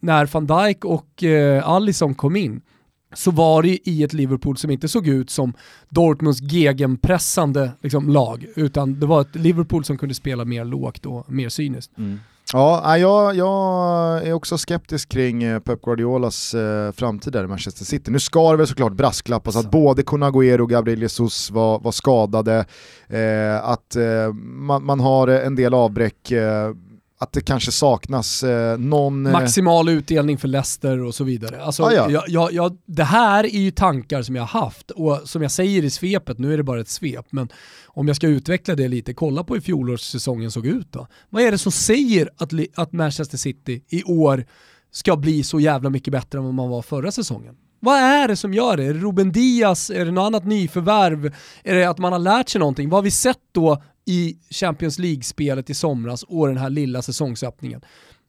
när van Dijk och eh, Alisson kom in, så var det i ett Liverpool som inte såg ut som Dortmunds gegenpressande liksom, lag, utan det var ett Liverpool som kunde spela mer lågt och mer cyniskt. Mm. Ja, jag, jag är också skeptisk kring eh, Pep Guardiolas eh, framtid där i Manchester City. Nu ska det väl såklart brasklappas att både Kun Agüero och Gabriel Jesus var, var skadade, eh, att eh, man, man, har en del avbräck eh, att det kanske saknas eh, någon... Eh, Maximal utdelning för Leicester och så vidare. Alltså, ah, ja. jag, jag, jag, det här är ju tankar som jag har haft och som jag säger i svepet, nu är det bara ett svep, men om jag ska utveckla det lite, kolla på hur fjolårssäsongen såg ut då. Vad är det som säger att, att Manchester City i år ska bli så jävla mycket bättre än vad man var förra säsongen? Vad är det som gör det? Är det Ruben Diaz? Är det något annat nyförvärv? Är det att man har lärt sig någonting? Vad har vi sett då i Champions League-spelet i somras och den här lilla säsongsöppningen?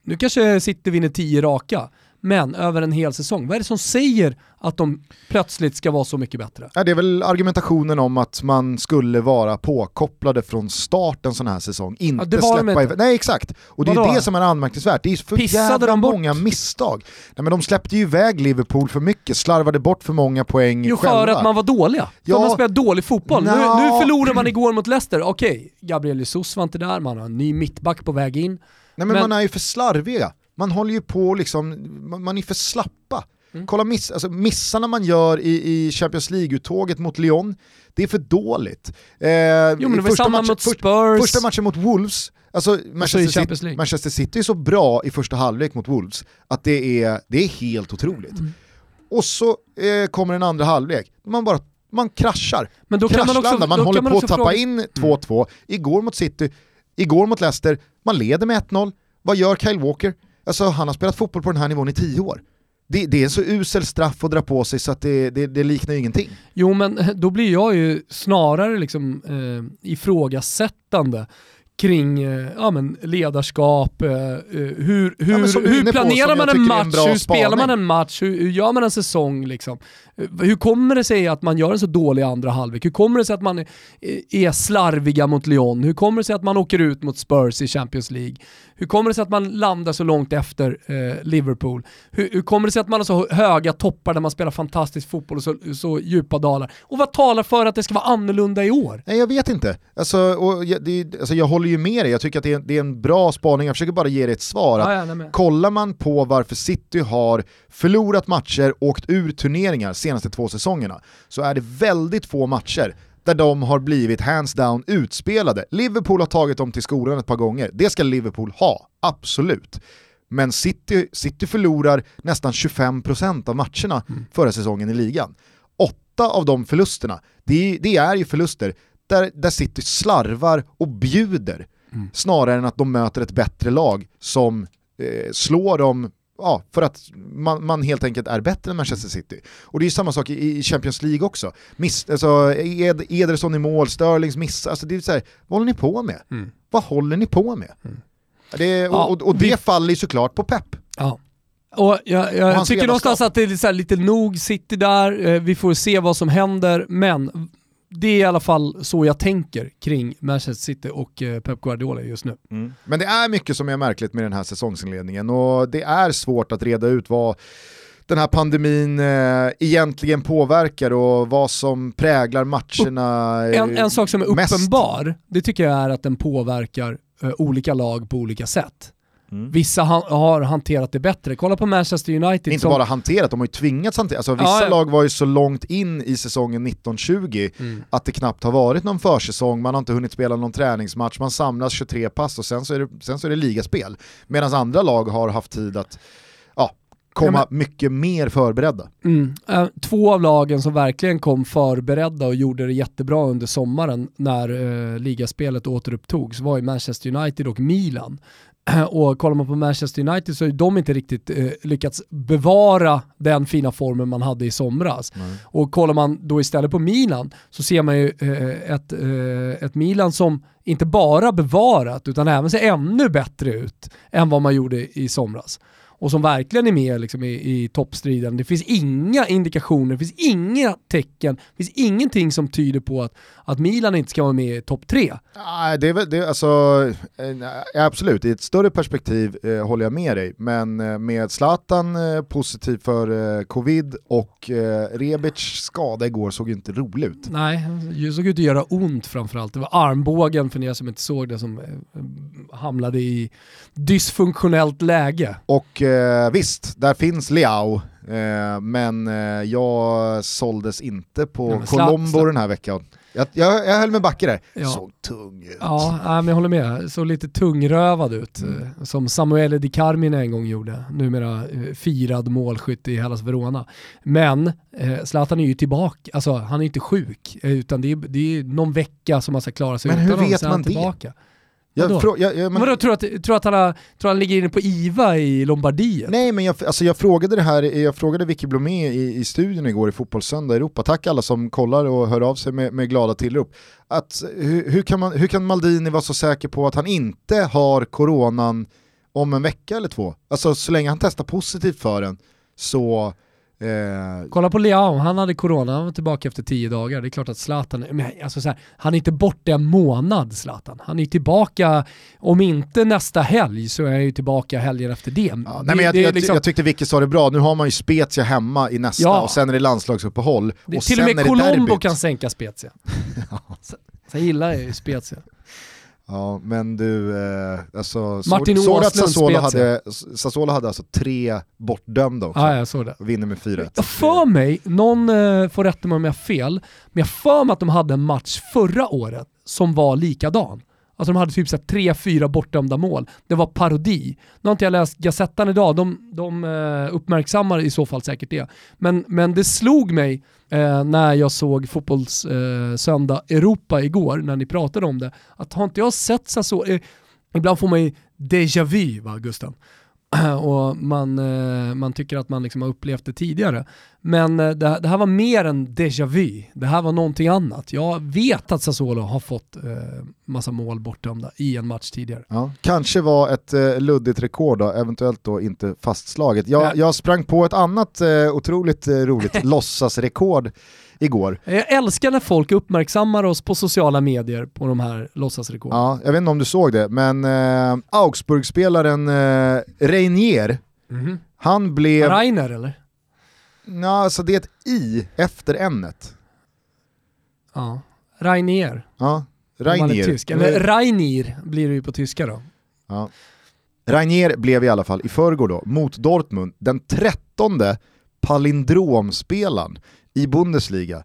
Nu kanske City vinner tio raka, men över en hel säsong. Vad är det som säger att de plötsligt ska vara så mycket bättre? Ja, det är väl argumentationen om att man skulle vara påkopplade från start en sån här säsong. Inte ja, släppa inte. Nej exakt, och det är det som är anmärkningsvärt. Det är för Pissade jävla många misstag. Nej, men de släppte ju iväg Liverpool för mycket, slarvade bort för många poäng jo, själva. för att man var dåliga. Ja. Man spelade dålig fotboll. No. Nu, nu förlorade man igår mot Leicester. Okej, okay, Gabriel Jesus var inte där, man har en ny mittback på väg in. Nej men, men, man är ju för slarviga. Man håller ju på liksom, man är för slappa. Mm. Kolla miss, alltså missarna man gör i, i Champions League-uttåget mot Lyon, det är för dåligt. Eh, jo, men det första, matchen, mot Spurs. För, första matchen mot Wolves, alltså, alltså Manchester, City, Manchester City är så bra i första halvlek mot Wolves att det är, det är helt otroligt. Mm. Och så eh, kommer en andra halvlek, man bara man kraschar. Men då kan man, också, man håller man på att tappa fråga... in 2-2, mm. igår mot City, igår mot Leicester, man leder med 1-0, vad gör Kyle Walker? Alltså han har spelat fotboll på den här nivån i tio år. Det, det är en så usel straff att dra på sig så att det, det, det liknar ingenting. Jo men då blir jag ju snarare liksom eh, ifrågasättande kring eh, ja, men ledarskap, eh, eh hur, hur, ja, hur planerar man en match, en hur spelar man en match, hur, hur, gör man en säsong liksom? Hur kommer det sig att man gör en så dålig andra halvlek? Hur kommer det sig att man är, är slarviga mot Lyon? Hur kommer det sig att man åker ut mot Spurs i Champions League? Hur kommer det sig att man landar så långt efter eh, Liverpool? Hur, hur, kommer det sig att man har så höga toppar där man spelar fantastisk fotboll och så, så djupa dalar? Och vad talar för att det ska vara annorlunda i år? Nej jag vet inte. Alltså, och det, alltså jag håller ju med dig, jag tycker att det är, det är en bra spaning, jag försöker bara ge dig ett svar. Att ja, ja, kollar man på varför City har förlorat matcher, åkt ur turneringar senaste två säsongerna, så är det väldigt få matcher där de har blivit hands down utspelade. Liverpool har tagit dem till skolan ett par gånger, det ska Liverpool ha, absolut. Men City, City förlorar nästan 25% av matcherna mm. förra säsongen i ligan. Åtta av de förlusterna, det, det är ju förluster där, där City slarvar och bjuder mm. snarare än att de möter ett bättre lag som eh, slår dem ja, för att man, man, helt enkelt är bättre än Manchester City. Och det är samma sak i, i Champions League också. Miss, alltså, Ed, Ederson i mål, Sterlings miss, alltså det är så här, vad håller ni på med? Mm. Vad håller ni på med? Mm. Det, och, och, och, det vi... faller ju såklart på pepp. Ja. Och jag, jag och tycker någonstans att det är lite nog City där, eh, vi får se vad som händer, men det är i alla fall så jag tänker kring Manchester City och eh, Pep Guardiola just nu. Mm. Men det är mycket som är märkligt med den här säsongsinledningen och det är svårt att reda ut vad den här pandemin eh, egentligen påverkar och vad som präglar matcherna en, en sak som är mest. uppenbar, det tycker jag är att den påverkar eh, olika lag på olika sätt. Mm. Vissa ha, har hanterat det bättre. Kolla på Manchester United. Inte som... bara hanterat, de har ju tvingats hantera. Alltså, vissa ja, lag var ju så långt in i säsongen 1920 mm. att det knappt har varit någon försäsong, man har inte hunnit spela någon träningsmatch, man samlas 23 pass och sen så är det, sen så är det ligaspel. Medan andra lag har haft tid att ja, komma ja, men... mycket mer förberedda. Mm. Äh, två av lagen som verkligen kom förberedda och gjorde det jättebra under sommaren när äh, ligaspelet återupptogs var ju Manchester United och Milan. Och kollar man på Manchester United så har de inte riktigt eh, lyckats bevara den fina formen man hade i somras. Mm. Och kollar man då istället på Milan så ser man ju eh, ett, eh, ett Milan som inte bara bevarat utan även ser ännu bättre ut än vad man gjorde i somras. Och som verkligen är med liksom i, i toppstriden. Det finns inga indikationer, det finns inga tecken, det finns ingenting som tyder på att, att Milan inte ska vara med i topp tre. Nej, det är väl, det alltså, eh, absolut, i ett större perspektiv eh, håller jag med dig, men eh, med Zlatan eh, positiv för eh, covid och eh, Rebic skada igår såg inte rolig ut. Nej, det såg ut att göra ont framförallt. Det var armbågen, för er som inte såg det, som hamnade i dysfunktionellt läge. Och eh, visst, där finns Leao, eh, men eh, jag såldes inte på Ja, Colombo den här veckan. Jag, jag, jag höll mig backe där. Ja. Såg tung ut. Ja, nej, men jag håller med. Såg lite tungrövad ut. Mm. eh, Som Samuele Di Carmine en gång gjorde. Numera eh, firad målskytt i Hellas Verona. Men eh, Zlatan är ju tillbaka. Alltså han är inte sjuk. Utan det är, det är någon vecka som han ska klara sig Men utan hur vet man det? tillbaka. Jag, Vadå? frå, jag, jag, men, Vadå, tror att, tror att han, tror han ligger inne på IVA i Lombardiet? Nej men jag, alltså jag frågade det här, jag frågade Vicky Blomé i, i studion igår i Fotbollssöndag Europa, tack alla som kollar och hör av sig med, med glada tillrop. Att, hur, hur, kan man, hur kan Maldini vara så säker på att han inte har coronan om en vecka eller två? Alltså så länge han testar positivt för den så... Eh, Kolla på Leao, han hade corona, han var tillbaka efter tio dagar. Det är klart att Zlatan, men alltså så här, han är inte borta en månad Zlatan. Han är tillbaka, om inte nästa helg så är han ju tillbaka helgen efter det. ja, det, nej, men jag, det jag, liksom- jag tyckte Vicky sa det bra, nu har man ju Spezia hemma i nästa Ja. och sen är det landslagsuppehåll. det, och till och med Colombo kan sänka Spezia. Sen, sen gillar jag ju Spezia. Ja, men du, eh, alltså, Martin såg, såg att Sassuolo hade, Sassuolo hade alltså tre bortdömda också. Ja, jag såg det. Och vinner med 4-1. Jag för mig, någon eh, får rätta mig om jag har fel, men jag för mig att de hade en match förra året som var likadan. Alltså de hade typ såhär tre, fyra bortdömda mål. Det var parodi. Nu har inte jag läst Gazettan idag, de, de eh, uppmärksammar i så fall säkert det. Men, men det slog mig eh, när jag såg Fotbollssöndag eh, Europa igår, när ni pratade om det, att har inte jag sett så, eh, ibland får man ju déjà vu va Gusten? och man, eh, man tycker att man liksom har upplevt det tidigare. Men eh, det, det här var mer än déjà vu. Det här var någonting annat. Jag vet att Sassuolo har fått eh, massa mål bortdömda i en match tidigare. Ja, kanske var ett eh, luddigt rekord då, eventuellt då inte fastslaget. Jag, Ja. jag sprang på ett annat eh, otroligt eh, roligt låtsasrekord igår. Jag älskar när folk uppmärksammar oss på sociala medier på de här låtsasrekorden. Ja, jag vet inte om du såg det, men eh, Augsburg-spelaren eh, Reinier, Mhm. han blev... Rainer eller? Ja, alltså det är ett i efter n-et. Ja. Rainier. Ja, Reinier. Eller Rainir blir det ju på tyska då. Ja. Reinier blev i alla fall i förrgår då, mot Dortmund, den trettonde palindromspelaren i Bundesliga.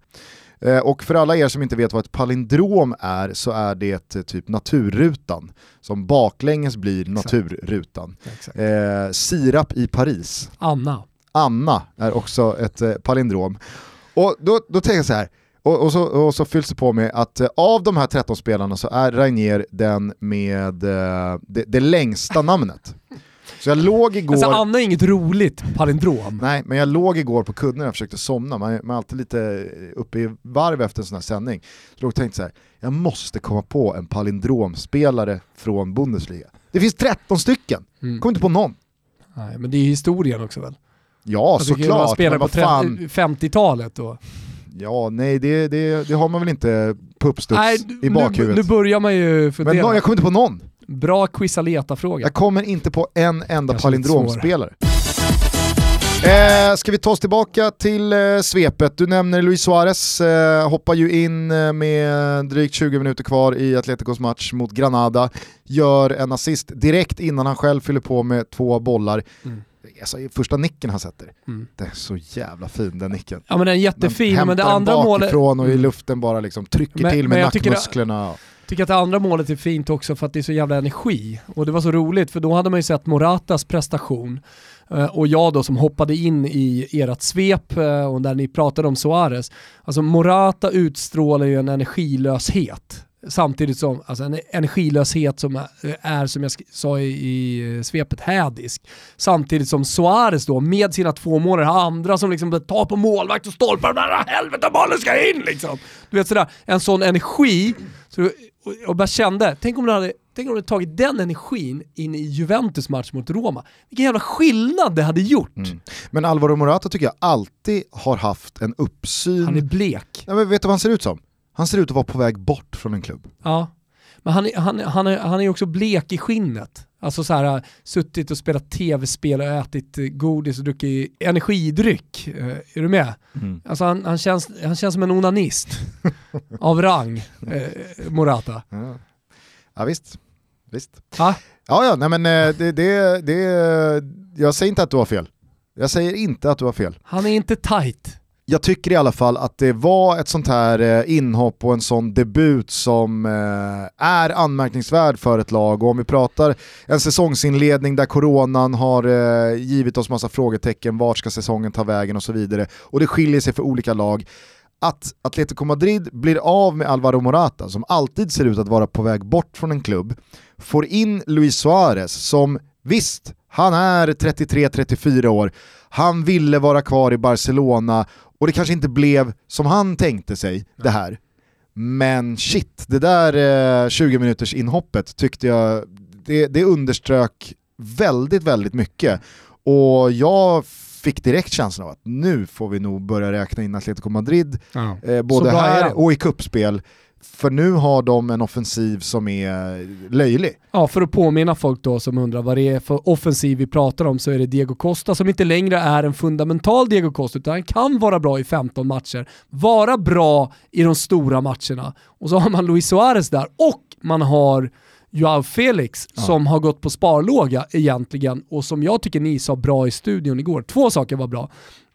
Eh, och för alla er som inte vet vad ett palindrom är så är det eh, typ naturrutan, som baklänges blir naturrutan. Exakt. Eh, sirap i Paris. Anna. Anna är också ett eh, palindrom. Och då, då tänker jag så här, och, och, så, och så fylls det på med att eh, av de här 13 spelarna så är Rainier den med eh, det, det längsta namnet. Så jag låg igår... Alltså Anna är inget roligt palindrom. Nej, men jag låg igår på kudden och försökte somna, man, är- man är alltid lite uppe i varv efter en sån här sändning. Så jag tänkte så här, jag måste komma på en palindromspelare från Bundesliga. Det finns 13 stycken, Mm. kom inte på någon. Nej, men det är historien också väl? Ja, Alltså, såklart, spelare men på vad fan. 30 50-talet då. Ja, nej det, det, det har man väl inte på uppstuds Nej, i nu, bakhuvudet. nu börjar man ju men fundera. nå- jag kommer inte på någon. Bra quizaleta-fråga. Jag kommer inte på en enda palindromspelare. Eh, ska vi ta oss tillbaka till eh, svepet? Du nämner Luis Suarez, eh, hoppar ju in eh, med drygt 20 minuter kvar i Atleticos match mot Granada, gör en assist direkt innan han själv fyller på med två bollar. Mm. Alltså, första nicken han sätter, Mm. det är så jävla fin den nicken. Ja men den är jättefin, men, det den andra målet... bakifrån och i Mm. luften bara liksom trycker Men- till med jag tycker nackmusklerna. tycker att det andra målet är fint också för att det är så jävla energi. Och det var så roligt för då hade man ju sett Moratas prestation eh, och jag då som hoppade in i ert svep eh, och där ni pratade om Suarez. Alltså Morata utstrålar ju en energilöshet Samtidigt som alltså en energilöshet som är, som jag sa i, i svepet, hädisk. Samtidigt som Suarez då med sina två mål har andra som liksom tar på målvakt och stolpar, där helvete bollen ska in liksom. Du vet sådär, en sån energi. Så, och bara kände, tänk om du hade Tänk om du tagit den energin in i Juventus match mot Roma. Vilken jävla skillnad det hade gjort. Mm. Men Alvaro Morata tycker jag alltid har haft en uppsyn. Han är blek. Ja, men vet du vad han ser ut som? Han ser ut att vara på väg bort från en klubb. Ja, men han, han, han, är, han är också blek i skinnet. Alltså så här, suttit och spelat tv-spel och ätit godis och druckit energidryck. Uh, är du med? Mm. Alltså han, han, känns, han känns som en onanist av rang, uh, Morata. Ja. ja visst, visst. Ha? Ja, ja, nej men eh, det, det, det, jag säger inte att du har fel. Jag säger inte att du har fel. Han är inte tight jag tycker i alla fall att det var ett sånt här eh, inhopp och en sån debut som eh, är anmärkningsvärd för ett lag. Och om vi pratar en säsongsinledning där coronan har eh, givit oss massa frågetecken, vart ska säsongen ta vägen och så vidare. Och det skiljer sig för olika lag. Att Atletico Madrid blir av med Alvaro Morata, som alltid ser ut att vara på väg bort från en klubb, får in Luis Suarez som visst, han är 33-34 år, han ville vara kvar i Barcelona och det kanske inte blev som han tänkte sig det här. Men shit, det där eh, 20 minuters inhoppet tyckte jag, det, det underströk väldigt, väldigt mycket. Och jag fick direkt känslan av att nu får vi nog börja räkna in Atletico Madrid, ja. eh, både här och i kuppspel för nu har de en offensiv som är löjlig. Ja, för att påminna folk då som undrar vad det är för offensiv vi pratar om så är det Diego Costa som inte längre är en fundamental Diego Costa utan han kan vara bra i 15 matcher, vara bra i de stora matcherna. Och så har man Luis Suarez där och man har Joao Felix ja. som har gått på sparlåga egentligen och som jag tycker ni sa bra i studion igår. Två saker var bra.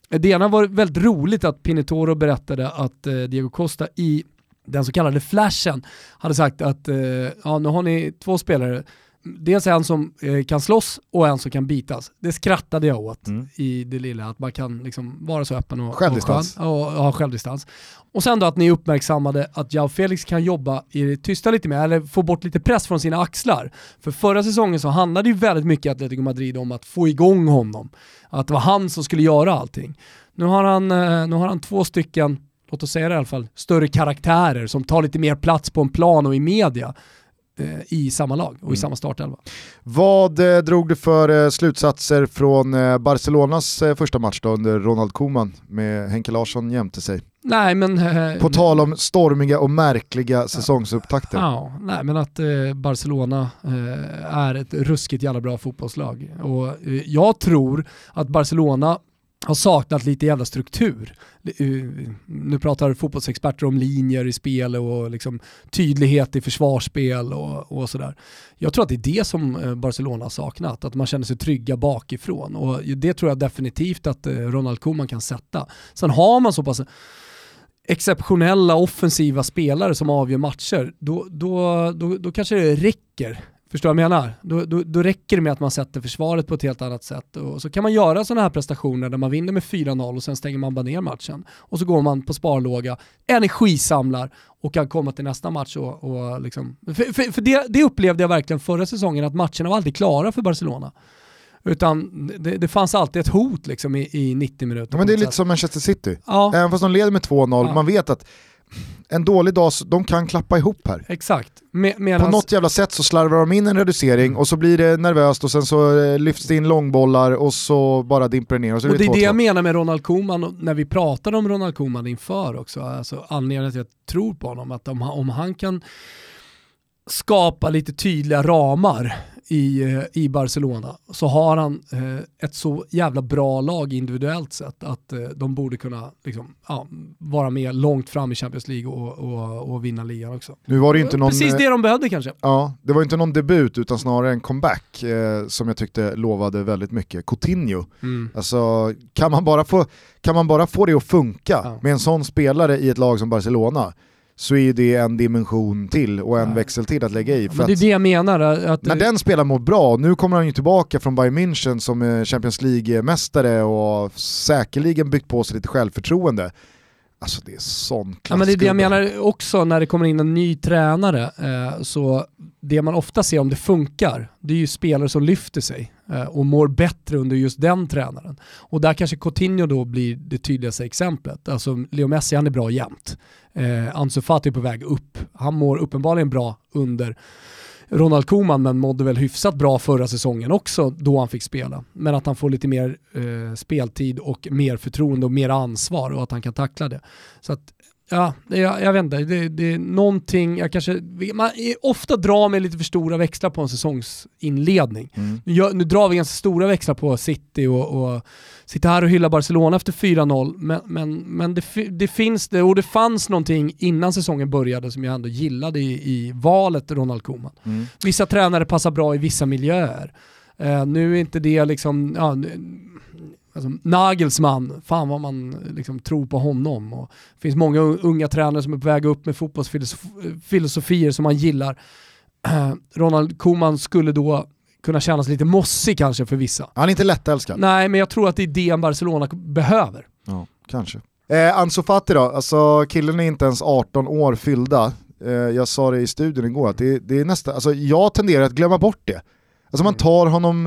Det ena var väldigt roligt att Pinetoro berättade att eh, Diego Costa i den så kallade flashen, hade sagt att eh, ja, nu har ni två spelare, dels en som eh, kan slåss och en som kan bitas. Det skrattade jag åt mm. i det lilla, att man kan liksom vara så öppen och, självdistans. och, och, och ha självdistans. Och sen då att ni uppmärksammade att Jao Felix kan jobba i det tysta lite mer, eller få bort lite press från sina axlar. För förra säsongen så handlade ju väldigt mycket Atletico Madrid om att få igång honom. Att det var han som skulle göra allting. Nu har han, eh, nu har han två stycken låt oss säga det i alla fall, större karaktärer som tar lite mer plats på en plan och i media eh, i samma lag och mm. i samma startelva. Vad eh, drog du för eh, slutsatser från eh, Barcelonas eh, första match då under Ronald Koeman med Henke Larsson jämte sig? Nej, men, eh, på tal om stormiga och märkliga säsongsupptakter. Ja, nej, men att Barcelona är ett ruskigt jävla bra fotbollslag. Och jag tror att Barcelona har saknat lite jävla struktur. Eh, nu pratar fotbollsexperter om linjer i spel och liksom tydlighet i försvarsspel och, och sådär. Jag tror att det är det som eh, Barcelona har saknat, att man känner sig trygga bakifrån. Och det tror jag definitivt att eh, Ronald Koeman kan sätta. Sen har man så pass exceptionella offensiva spelare som avgör matcher, då, då, då, då kanske det räcker Förstår du vad jag menar? Då, då, då, räcker det med att man sätter försvaret på ett helt annat sätt. Och så kan man göra sådana här prestationer där man vinner med 4-0 och sen stänger man bara ner matchen. Och så går man på sparlåga, energisamlar och kan komma till nästa match och, och liksom... För, för, för det, det, upplevde jag verkligen förra säsongen, att matcherna var aldrig klara för Barcelona. Utan det, det fanns alltid ett hot liksom i, i 90 minuter. men det är lite som Manchester City. Ja. Även fast de leder med 2-0, ja. man vet att en dålig dag, de kan klappa ihop här. Exakt. Medans... På något jävla sätt så slarvar de in en reducering och så blir det nervöst och sen så eh, lyfts det in långbollar och så bara dimper det ner. Och, så och det är det jag menar med Ronald Koeman, när vi pratade om Ronald Koeman inför också, alltså anledningen till att jag tror på honom, att om, om han kan skapa lite tydliga ramar i, eh, i Barcelona så har han eh, ett så jävla bra lag individuellt sett att eh, de borde kunna liksom, ja, vara med långt fram i Champions League och, och, och vinna ligan också. Nu var det inte någon, Precis det de behövde kanske. Ja, det var inte någon debut utan snarare en comeback eh, som jag tyckte lovade väldigt mycket. Coutinho, mm. alltså kan man bara få, kan man bara få det att funka ja. med en sån spelare i ett lag som Barcelona så är det en dimension till och en ja. växel till att lägga i. Men det är det jag menar. Att när den spelaren mår bra, nu kommer han ju tillbaka från Bayern München som Champions League-mästare och säkerligen byggt på sig lite självförtroende. Alltså det är sån Ja, men det är det jag menar också när det kommer in en ny tränare. Eh, så det man ofta ser om det funkar, det är ju spelare som lyfter sig eh, och mår bättre under just den tränaren. Och där kanske Coutinho då blir det tydligaste exemplet. Alltså Leo Messi han är bra jämt. Eh, Ansu Fati är på väg upp. Han mår uppenbarligen bra under Ronald Koeman men mådde väl hyfsat bra förra säsongen också då han fick spela. Men att han får lite mer eh, speltid och mer förtroende och mer ansvar och att han kan tackla det. Så att, ja, jag, jag vet inte, det, det är någonting, jag kanske, man ofta drar med lite för stora växlar på en säsongsinledning. Mm. Nu, gör, nu drar vi ganska stora växlar på City och, och sitter här och hyllar Barcelona efter 4-0, men, men, men det, det finns det, och det fanns någonting innan säsongen började som jag ändå gillade i, i valet Ronald Koeman. Mm. Vissa tränare passar bra i vissa miljöer. Eh, nu är inte det liksom, ja, nu- alltså, Nagelsmann, fan vad man liksom tror på honom. Och det finns många unga tränare som är på väg upp med fotbollsfilosofier som man gillar. Eh, Ronald Koeman skulle då kunna kännas lite mossig kanske för vissa. Han är inte lättälskad. Nej, men jag tror att det är det Barcelona behöver. Ja, kanske. Eh, Ansu Fati då, alltså killen är inte ens 18 år fyllda. Eh, jag sa det i studion igår, att det, det är nästan, alltså jag tenderar att glömma bort det. Alltså man tar, honom,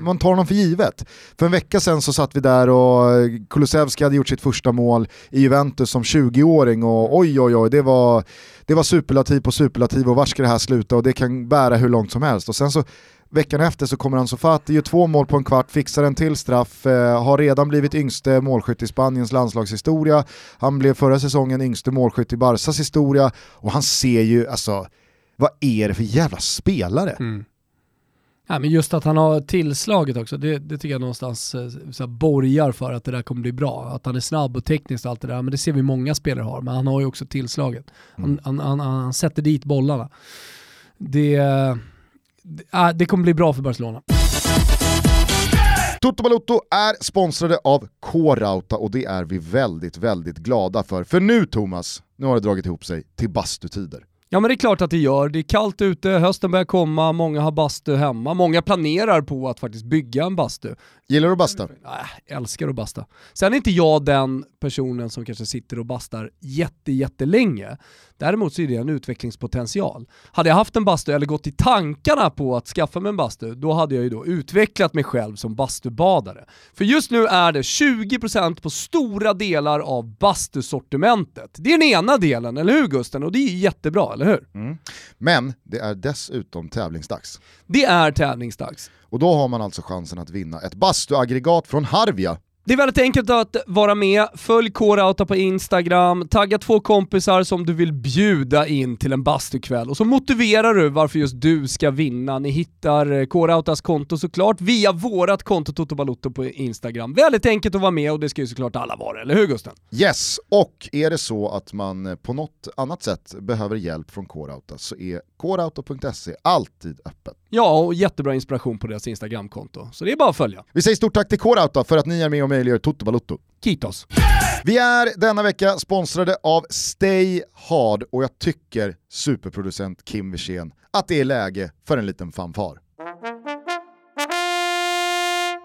man tar honom för givet. För en vecka sedan så satt vi där och Kulusevski hade gjort sitt första mål i Juventus som 20-åring och oj oj oj, det var, det var superlativ på superlativ och var ska det här sluta och det kan bära hur långt som helst. Och sen så veckan efter så kommer Ansu Fati, gör två mål på en kvart, fixar en till straff, eh, har redan blivit yngste målskytt i Spaniens landslagshistoria, han blev förra säsongen yngste målskytt i Barsas historia och han ser ju, alltså, vad är det för jävla spelare? Ja, men just att han har tillslaget också, det, det tycker jag någonstans eh, så här, borgar för att det där kommer bli bra. Att han är snabb och tekniskt och allt det där, men det ser vi många spelare har. Men han har ju också tillslaget. Han, han, han, han sätter dit bollarna. Det, det, äh, det kommer bli bra för Barcelona. Toto Balotto är sponsrade av K-Rauta och det är vi väldigt, väldigt glada för. För nu Thomas, nu har det dragit ihop sig till bastutider. Ja men det är klart att det gör. Det är kallt ute, hösten börjar komma, många har bastu hemma, många planerar på att faktiskt bygga en bastu. Gillar du att basta? Äh, älskar att basta. Sen är inte jag den personen som kanske sitter och bastar jätte, jättelänge. Däremot så är det en utvecklingspotential. Hade jag haft en bastu eller gått i tankarna på att skaffa mig en bastu, då hade jag ju då utvecklat mig själv som bastubadare. För just nu är det 20% på stora delar av bastusortimentet. Det är den ena delen, eller hur Gusten? Och det är jättebra, eller hur? Men det är dessutom tävlingsdags. Det är tävlingsdags. Och då har man alltså chansen att vinna ett bastuaggregat från Harvia. Det är väldigt enkelt att vara med. Följ Kårauta på Instagram, tagga två kompisar som du vill bjuda in till en bastukväll och så motiverar du varför just du ska vinna. Ni hittar Kårautas konto såklart via vårat konto Toto Balotto på Instagram. Väldigt enkelt att vara med och det ska ju såklart alla vara, eller hur Gusten? Yes, och är det så att man eh, på något annat sätt behöver hjälp från Kårauta så är kårauta.se alltid öppet. Ja, och jättebra inspiration på deras Instagramkonto. Så det är bara att följa. Vi säger stort tack till Kårauta för att ni är med och möjliggör Toto Balotto. Kitos! Vi är denna vecka sponsrade av Stay Hard och jag tycker superproducent Kim Wirsén att det är läge för en liten fanfar.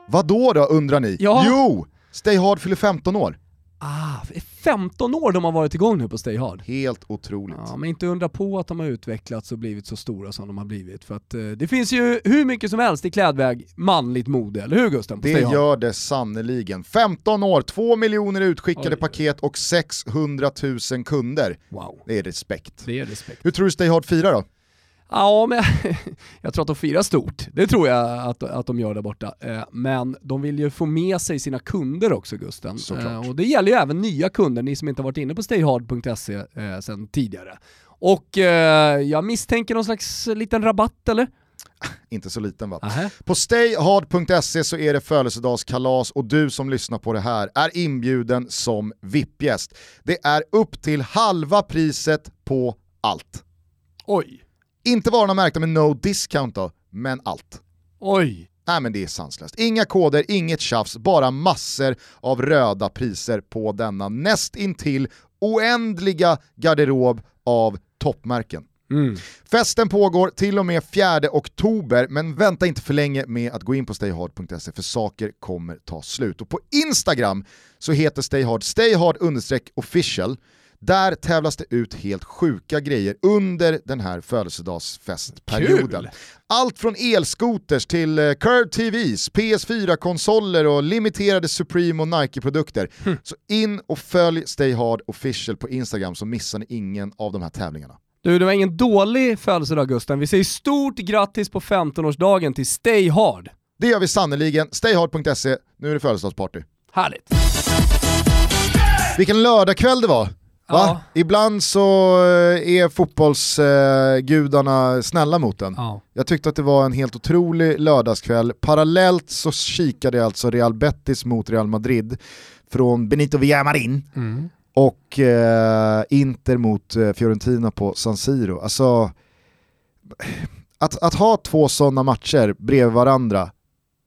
Vad då då undrar ni? Ja. Jo, Stay Hard fyller 15 år. Ah, 15 år de har varit igång nu på Stay Hard. Helt otroligt. Ja, men inte undra på att de har utvecklats och blivit så stora som de har blivit. För att eh, det finns ju hur mycket som helst i klädväg manligt mode, eller hur Gusten? Det gör det sannoliken. 15 år, 2 miljoner utskickade Oj. paket och 600 000 kunder. Wow, Det är respekt. det är respekt. Hur tror du Stay Hard firar då? Ja, men jag tror att de firar stort. Det tror jag att, att de gör där borta. Eh, Men de vill ju få med sig sina kunder också Gusten. Såklart. Eh, Och det gäller ju även nya kunder, ni som inte har varit inne på stayhard.se eh, sedan tidigare. Och jag misstänker någon slags liten rabatt eller? Inte så liten va? Aha. På stayhard.se så är det födelsedagskalas och du som lyssnar på det här är inbjuden som VIP-gäst. Det är upp till halva priset på allt. Oj, Inte varorna märkta med no discount då, men allt. oj. Nej men det är sanslöst. Inga koder, inget tjafs, bara massor av röda priser på denna näst intill oändliga garderob av toppmärken. Mm. Festen pågår till och med 4 oktober, men vänta inte för länge med att gå in på stayhard.se för saker kommer ta slut. Och på Instagram så heter Stayhard stayhard-official. Där tävlas det ut helt sjuka grejer under den här födelsedagsfestperioden. Kul! Allt från elskoters till uh, Curve TVs, PS4-konsoler och limiterade Supreme och Nike-produkter. Hm. Så in och följ Stay Hard Official på Instagram så missar ni ingen av de här tävlingarna. Du, det var ingen dålig födelsedag Gusten. Vi säger stort grattis på 15-årsdagen till Stay Hard. Det gör vi sannoliken. Stayhard.se, nu är det födelsedagsparty. Härligt. Vilken lördagkväll det var! Ja. Ibland så eh, är fotbollsgudarna snälla mot en. Ja. Jag tyckte att det var en helt otrolig lördagskväll. Parallellt så kikade jag alltså Real Betis mot Real Madrid från Benito Villamarin Mm. och eh, Inter mot eh, Fiorentina på San Siro. Alltså, att, att ha två sådana matcher bredvid varandra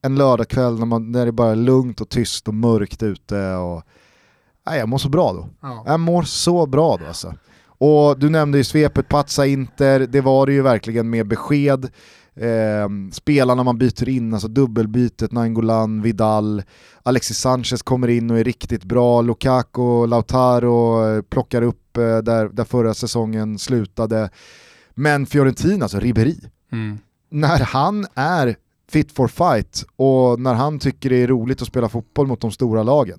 en lördagkväll när, man, när det bara är lugnt och tyst och mörkt ute och Nej, jag mår så bra då. Ja. Jag mår så bra då alltså. Och du nämnde ju svepet Pazza Inter, det var det ju verkligen med besked. Eh, spelarna man byter in, alltså dubbelbytet, Nangolan, Vidal, Alexis Sanchez kommer in och är riktigt bra, Lukaku, Lautaro eh, plockar upp eh, där, där förra säsongen slutade. Men Fiorentina, alltså Ribéry, Mm. när han är fit for fight och när han tycker det är roligt att spela fotboll mot de stora lagen.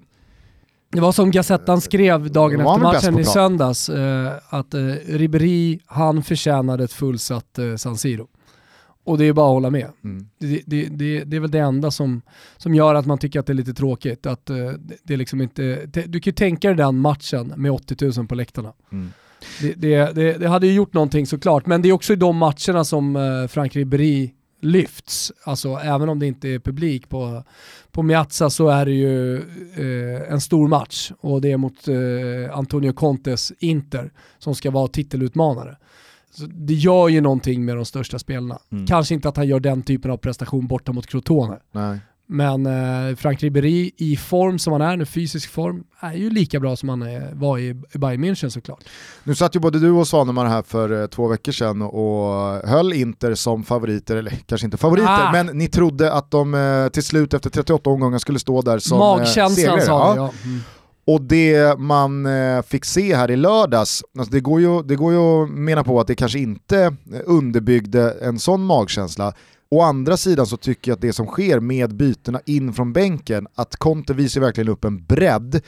Det var som Gazettan skrev dagen efter matchen i söndags, eh, att eh, Ribéry, han förtjänade ett fullsatt eh, San Siro. Och det är bara att hålla med. Mm. Det, det, det, det är väl det enda som, som gör att man tycker att det är lite tråkigt. Att, eh, det, är liksom inte, du kan ju tänka dig den matchen med 80 000 på läktarna. Mm. Det hade ju gjort någonting såklart, men det är också i de matcherna som eh, Frank Ribéry lyfts. Alltså även om det inte är publik på, på Miazza så är det ju eh, en stor match och det är mot eh, Antonio Contes Inter som ska vara titelutmanare. Så det gör ju någonting med de största spelarna. Mm. Kanske inte att han gör den typen av prestation borta mot Crotone. Nej. Men eh, Frank Ribéry i form som han är nu, fysisk form, är ju lika bra som han är, var i, i Bayern München såklart. Nu satt ju både du och Svanemar här för eh, två veckor sedan och höll Inter som favoriter, eller kanske inte favoriter, Ah. men ni trodde att de eh, till slut efter 38 omgångar skulle stå där som eh, Magkänslan segrare. sa Ja. ja. Mm. Och det man eh, fick se här i lördags, alltså det, går ju, det går ju att mena på att det kanske inte eh, underbyggde en sån magkänsla. Å andra sidan så tycker jag att det som sker med bytena in från bänken, att Conte visar verkligen upp en bredd,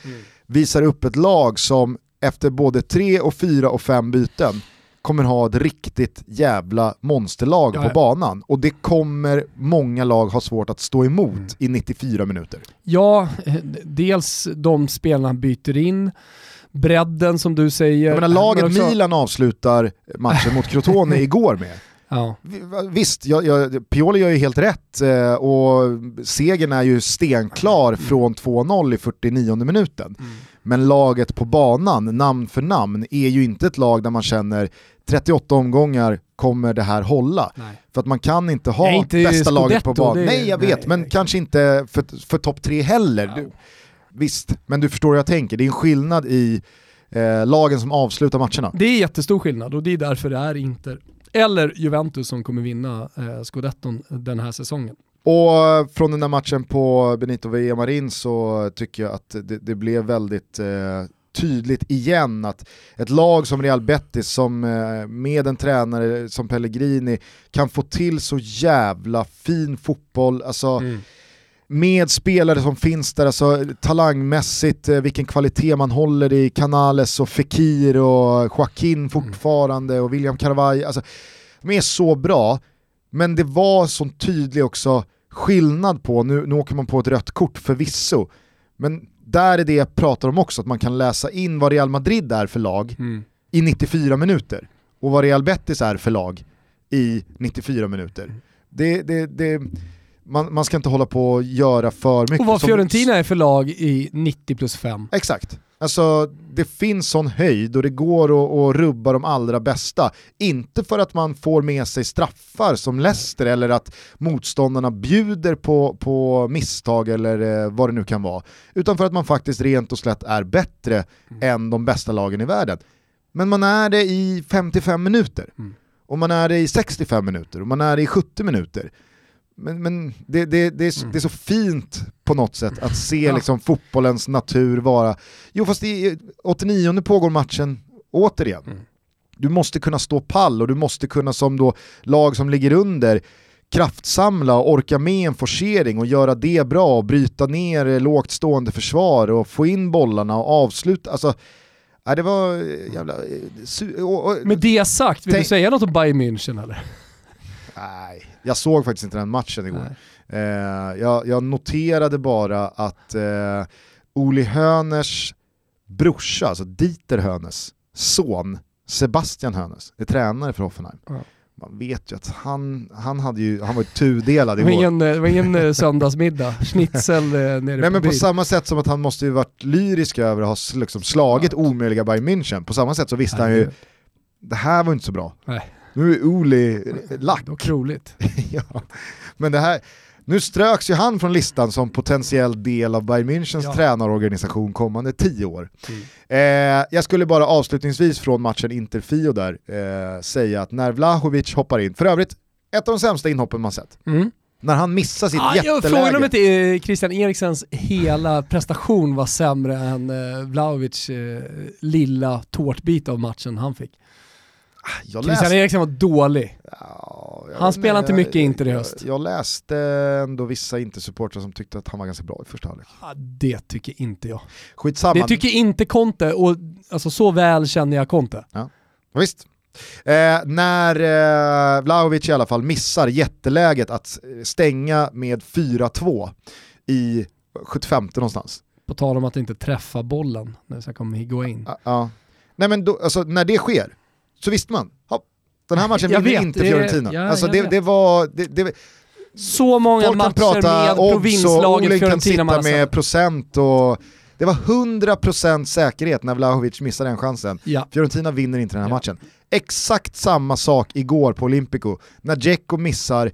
visar upp ett lag som efter både tre och fyra och fem byten kommer ha ett riktigt jävla monsterlag Ja, på ja. banan. Och det kommer många lag ha svårt att stå emot Mm. i 94 minuter. Ja, eh, dels de spelarna byter in, bredden som du säger. Jag menar laget men också- Milan avslutar matchen mot Crotone igår med. Ja. Vi- Visst, jag, jag, Pioli gör ju helt rätt eh, och segern är ju stenklar från 2-0 i 49 minuten. Men laget på banan, namn för namn, är ju inte ett lag där man känner 38 omgångar kommer det här hålla. Nej. För att man kan inte ha Nej, inte bästa laget på banan. det- Nej jag vet, nej, men kanske inte för, för topp tre heller. Du, visst, men du förstår hur jag tänker. Det är en skillnad i eh, lagen som avslutar matcherna. Det är jättestor skillnad och det är därför det är Inter eller Juventus som kommer vinna eh, scudetton den här säsongen. Och från den där matchen på Benito Villamarin så tycker jag att det, det blev väldigt eh, tydligt igen att ett lag som Real Betis som eh, med en tränare som Pellegrini kan få till så jävla fin fotboll, alltså med spelare som finns där, alltså talangmässigt, eh, vilken kvalitet man håller i Canales och Fekir och Joaquin fortfarande och William Carvalho. Alltså, de är så bra, men det var sån tydlig också skillnad på, nu, nu åker man på ett rött kort förvisso, men där är det jag pratar om också, att man kan läsa in vad Real Madrid är för lag i 94 minuter och vad Real Betis är för lag i 94 minuter. Det, det, det, man, man ska inte hålla på och göra för mycket. Och vad Fiorentina är för lag i 90 plus 5. Exakt. Alltså det finns sån höjd och det går att, rubba de allra bästa. Inte för att man får med sig straffar som Leicester eller att motståndarna bjuder på, på misstag eller eh, vad det nu kan vara. Utan för att man faktiskt rent och slätt är bättre än de bästa lagen i världen. Men man är det i 55 minuter. Mm. och man är det i 65 minuter och man är det i 70 minuter. Men, men det, det, det, är, det är så fint på något sätt att se liksom fotbollens natur vara... Jo fast i 89 pågår matchen återigen. Mm. Du måste kunna stå pall och du måste kunna som då lag som ligger under kraftsamla och orka med en forcering och göra det bra och bryta ner lågt stående försvar och få in bollarna och avsluta. Alltså, nej, det var eh, jävla... eh, Med det sagt, vill du säga något om Bayern München eller? nej, jag såg faktiskt inte den matchen igår. Nej. Eh, jag, jag noterade bara att eh, Oli Höners brorsa, alltså Dieter Hönes son, Sebastian Hönes, är tränare för Hoffenheim. Ja. Man vet ju att han, han, hade ju, han var ju tudelad igår. ingen, det var ingen eh, söndagsmiddag, schnitzel eh, nere Nej på men på samma sätt som att han måste ju varit lyrisk över att ha liksom slagit omöjliga Bayern München, på samma sätt så visste han ju, det här var inte så bra. Nej. Nu är Oli lack. Dock roligt. ja. Men det här, nu ströks ju han från listan som potentiell del av Bayern Münchens Ja. tränarorganisation kommande tio år. Mm. Eh, jag skulle bara avslutningsvis från matchen Inter-Fio där eh, säga att när Vlahovic hoppar in, för övrigt ett av de sämsta inhoppen man sett, Mm. när han missar sitt Ah, jätteläge. frågar om inte eh, Christian Eriksens hela prestation var sämre än eh, eh, lilla tårtbit av matchen han fick. Jag Christian läste, Eriksen var dålig. Ja, jag Han spelar inte jag- mycket Inter i jag- höst. Jag läste ändå vissa Inter-supportrar som tyckte att han var ganska bra i första halvlek. Ah, det tycker inte jag. Skitsamma. Det tycker inte Conte och alltså, så väl känner jag Conte. Visst. Eh, när eh, Vlahovic i alla fall missar jätteläget att stänga med 4-2 i 75 någonstans. På tal om att inte träffa bollen när det kommer Higuain. Ja, ja. Nej men då, alltså, när det sker så visste man, ja, den här matchen vinner inte det- Fiorentina. ja, alltså, jag det, vet. det var, det, det, Så många folk kan matcher prata med provinslaget kan Fiorentina man sitta har med procent och det var 100% säkerhet när Vlahovic missade den chansen. Ja. Fiorentina vinner inte den här Ja. matchen. Exakt samma sak igår på Olympico, när Dzeko missar,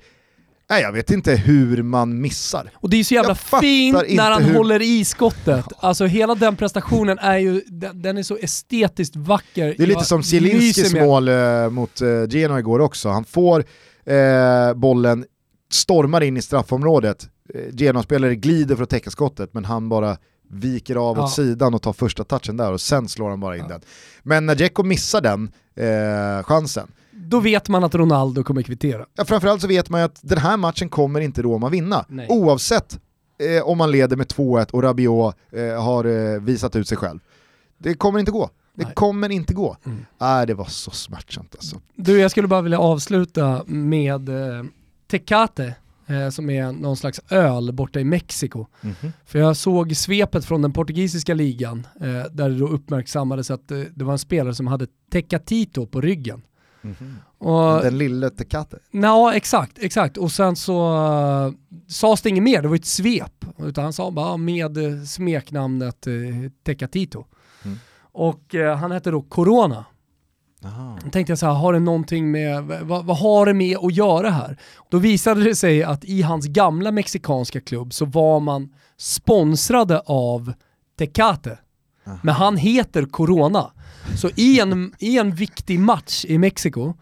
nej jag vet inte hur man missar. Och det är så jävla fint när han hur- håller i skottet. Alltså hela den prestationen är ju, den, den är så estetiskt vacker. Det är lite Jag som Zielinskis mål eh, mot eh, Genoa igår också. Han får eh, bollen, stormar in i straffområdet, eh, Genoa-spelare glider för att täcka skottet men han bara viker av Ja. åt sidan och tar första touchen där och sen slår han bara in Ja. den. Men när Dzeko missar den eh, chansen, Då vet man att Ronaldo kommer kvittera. ja, framförallt så vet man ju att den här matchen kommer inte Roma vinna. Nej. Oavsett eh, om man leder med 2-1 och Rabiot eh, har eh, visat ut sig själv. Det kommer inte gå. Det Nej. kommer inte gå. Mm. Nej, det var så smärtsamt alltså. Du, jag skulle bara vilja avsluta med eh, Tecate, eh, som är någon slags öl borta i Mexiko. För jag såg svepet från den portugisiska ligan, eh, där det då uppmärksammades att eh, det var en spelare som hade Tecatito på ryggen. Och, Den lille Tecate. Ja, exakt, exakt. Och sen så uh, sades det inget mer, det var ett svep. Utan han sa bara med eh, smeknamnet uh, Tecatito. Mm. Och eh, han hette då Corona. Då tänkte jag så här, har det någonting med, vad, vad har det med att göra här? Då visade det sig att i hans gamla mexikanska klubb så var man sponsrade av Tecate. Men han heter Corona. Så i en, i en viktig match i Mexiko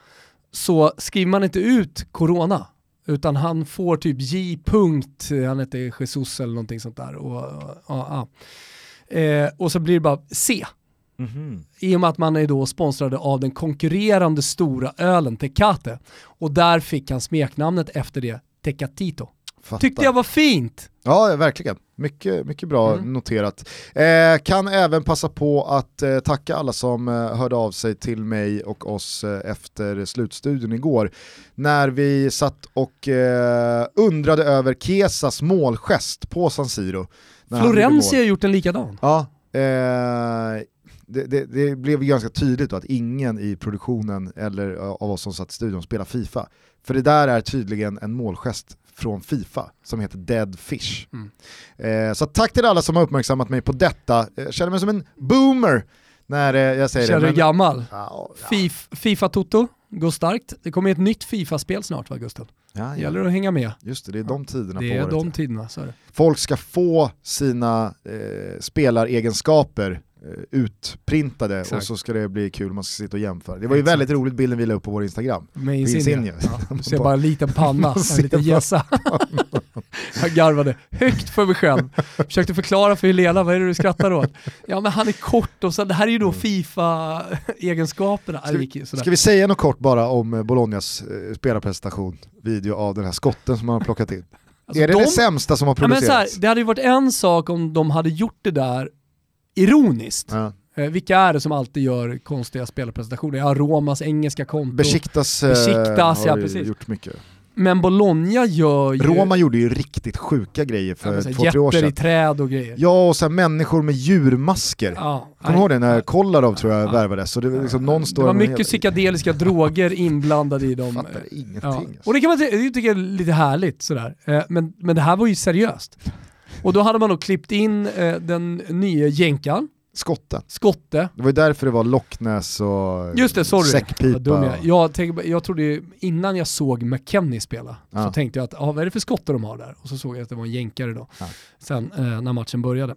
så skriver man inte ut Corona. Utan han får typ J. Punkt, han heter Jesus eller någonting sånt där. Och, och, ja. Eh, och så blir det bara C. I och med att man är då sponsrade av den konkurrerande stora ölen Tecate. Och där fick han smeknamnet efter det, Tecatito. Fattar. Tyckte jag var fint. Ja, verkligen. Mycket, mycket bra Mm. noterat. Eh, kan även passa på att eh, tacka alla som eh, hörde av sig till mig och oss eh, efter slutstudion igår. När vi satt och eh, undrade över Kesas målgest på San Siro. Florenzi har gjort en likadan. Ja, eh, det, det, det blev ganska tydligt då att ingen i produktionen eller av oss som satt i studion spelar Fifa. För det där är tydligen en målgest från Fifa som heter Dead Fish. Mm. Eh, så tack till alla som har uppmärksammat mig på detta. Jag känner mig som en boomer när eh, jag säger Känner det. du gammal? Ja, ja, Fif, Fifa Toto går starkt. Det kommer ett nytt Fifa-spel snart va Gustav? ja, ja. gäller att hänga med. Just det, det är de tiderna Det på är året. de tiderna, så är det. Folk ska få sina eh, spelaregenskaper eh, utprintade Exakt. och så ska det bli kul, man ska sitta och jämföra. Det var ju Exakt. väldigt roligt bilden vi la upp på vår Instagram. Med Insigne. Ja, du ser bara en liten panna, en liten gässa. Jag garvade högt för mig själv. Försökte förklara för Helena, vad är det du skrattar åt? Ja men han är kort och så, det här är ju då Fifa-egenskaperna. Ska vi, ska vi säga något kort bara om eh, Bolognas eh, spelarprestation, video av den här skotten som man har plockat in? Alltså, är det de- det sämsta som har Ja, men så här, producerats? det hade ju varit en sak om de hade gjort det där ironiskt. Ja. Eh, vilka är det som alltid gör konstiga spelarpresentationer? Ja, Romas engelska konto. Besiktas, eh, Besiktas, ja, precis. gjort mycket. Men Bologna gör ju... Roma gjorde ju riktigt sjuka grejer ja, för här, två, tre år jätter i sedan. träd och grejer. Ja, och så människor med djurmasker. Ja, Kommer du ihåg det när nej. Kolarov tror jag Ja. värvades? Så det, liksom, någon Det var mycket psykedeliska droger inblandade i dem. fattar ingenting. Ja. Alltså. Och det kan man ty- det tycker jag är lite härligt sådär. Eh, Men, men det här var ju seriöst. Och då hade man då klippt in eh, den nya jänkan, Skotten. Skotte. Det var ju därför det var Loch Ness och Just det, sorry. säckpipa. Vad dum jag, är. jag, tänkte, jag trodde ju, innan jag såg McKennie spela, Ja. så tänkte jag att, ah, vad är det för skotte de har där? Och så såg jag att det var en jänkare då. Ja. Sen eh, när matchen började.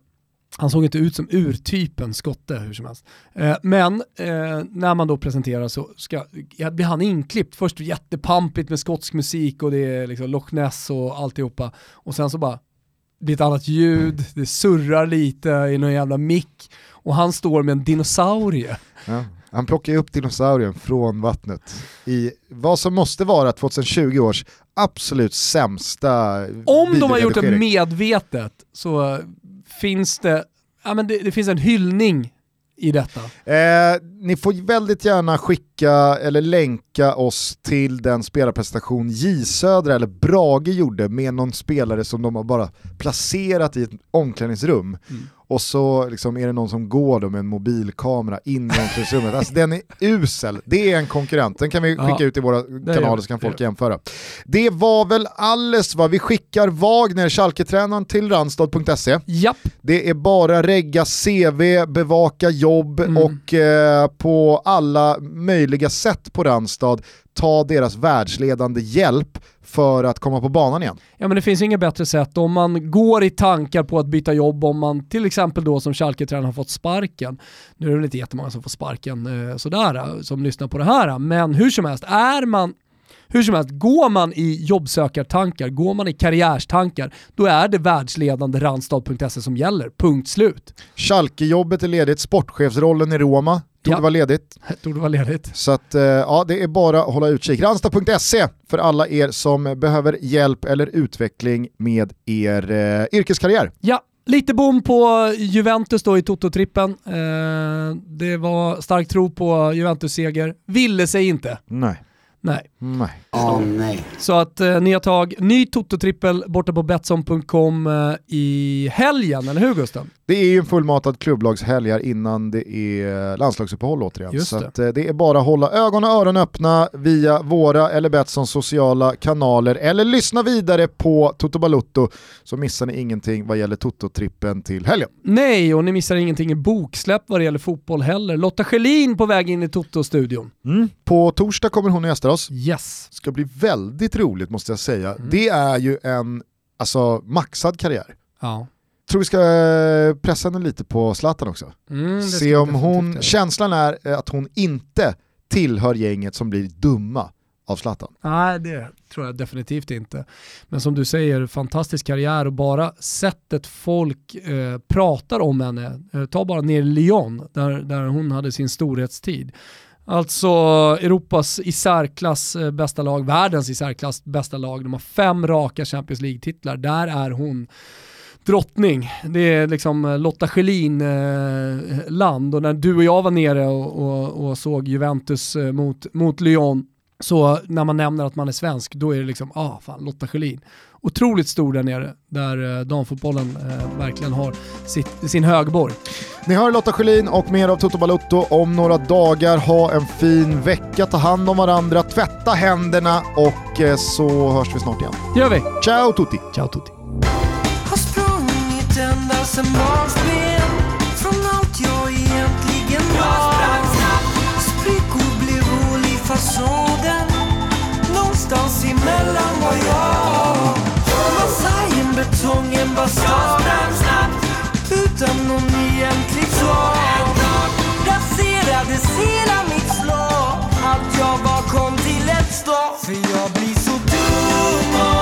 Han såg inte ut som urtypen skotte hur som helst. Eh, men eh, när man då presenterar så ska, ja, blir han inklippt. Först jättepampigt med skotsk musik och det är liksom Loch Ness och alltihopa. Och sen så bara, det blir ett annat ljud, det surrar lite i någon jävla mick. Och han står med en dinosaurie. Ja. Han plockar upp dinosaurien från vattnet i vad som måste vara 2020 års absolut sämsta Om de har gjort det medvetet så finns det, ja, men det, det finns en hyllning i detta. Eh, ni får väldigt gärna skicka eller länka oss till den spelarprestation J Södra eller Brage gjorde med någon spelare som de har bara placerat i ett omklädningsrum. Mm. Och så liksom är det någon som går då med en mobilkamera in i omklädningsrummet. Alltså den är usel, det är en konkurrent. Den kan vi Ja, skicka ut i våra kanaler så kan det folk gör jämföra. Det var väl alles va? Vi skickar Wagner, Schalke-tränaren, till randstad.se. Japp, Det är bara regga CV, bevaka jobb Mm. och eh, på alla möjliga sätt på Randstad ta deras världsledande hjälp för att komma på banan igen. ja men det finns inget bättre sätt om man går i tankar på att byta jobb om man till exempel då som Schalke-tränare har fått sparken. Nu är det väl inte jättemånga som får sparken eh, sådär eh, som lyssnar på det här men hur som helst, är man hur som helst, går man i jobbsökartankar, går man i karriärstankar, då är det världsledande randstad.se som gäller. Punkt slut. Schalke-jobbet är ledigt, sportchefsrollen i Roma torde Ja. vara ledigt. Torde vara ledigt. Så att, eh, ja, det är bara att hålla utkik. Randstad.se för alla er som behöver hjälp eller utveckling med er eh, yrkeskarriär. Ja, lite bom på Juventus då i Toto-trippen. Eh, det var stark tro på Juventus-seger. Ville sig inte. Nej. Nej. Nej. Åh nej. Så att eh, nya tag, ny Toto-trippel borta på Betsson.com eh, i helgen, eller hur Gusten? Det är ju en fullmatad klubblagshelg här innan det är landslagsuppehåll återigen. Just så det. att, eh, det är bara att hålla ögon och öron öppna via våra eller Betssons sociala kanaler eller lyssna vidare på Toto Balutto så missar ni ingenting vad gäller Toto-trippen till helgen. Nej, och ni missar ingenting i boksläpp vad det gäller fotboll heller. Lotta Schelin på väg in i Toto-studion. På torsdag kommer hon och gästar oss. Yes. ska bli väldigt roligt måste jag säga. Mm. Det är ju en alltså, maxad karriär. Ja. Tror vi ska eh, pressa henne lite på Zlatan också. Mm, Se om hon, känslan är eh, att hon inte tillhör gänget som blir dumma av Zlatan. Nej, det tror jag definitivt inte. Men som du säger, fantastisk karriär och bara sättet folk eh, pratar om henne. Eh, ta bara ner Lyon, där, där hon hade sin storhetstid. Alltså Europas i särklass eh, bästa lag, världens i särklass bästa lag. De har fem raka Champions League-titlar. Där är hon drottning. Det är liksom eh, Lotta Schelin-land eh, och när du och jag var nere och, och, och såg Juventus eh, mot, mot Lyon så när man nämner att man är svensk, då är det liksom, ah fan, Lotta Schelin. Otroligt stor där nere, där eh, damfotbollen eh, verkligen har sitt, sin högborg. Ni hör Lotta Schelin och mer av Toto Balutto om några dagar. Ha en fin vecka, ta hand om varandra, tvätta händerna och eh, så hörs vi snart igen. gör vi. Ciao tutti! Ciao tutti. Har sprungit ända sen barnsben Från allt jag egentligen var Sprickor blev i fasaden Någonstans emellan var jag betången bara Jag sprang snabbt utan någon egentlig plan. Raserades hela mitt slag. Allt jag var kom till ett stopp. För jag blir så dum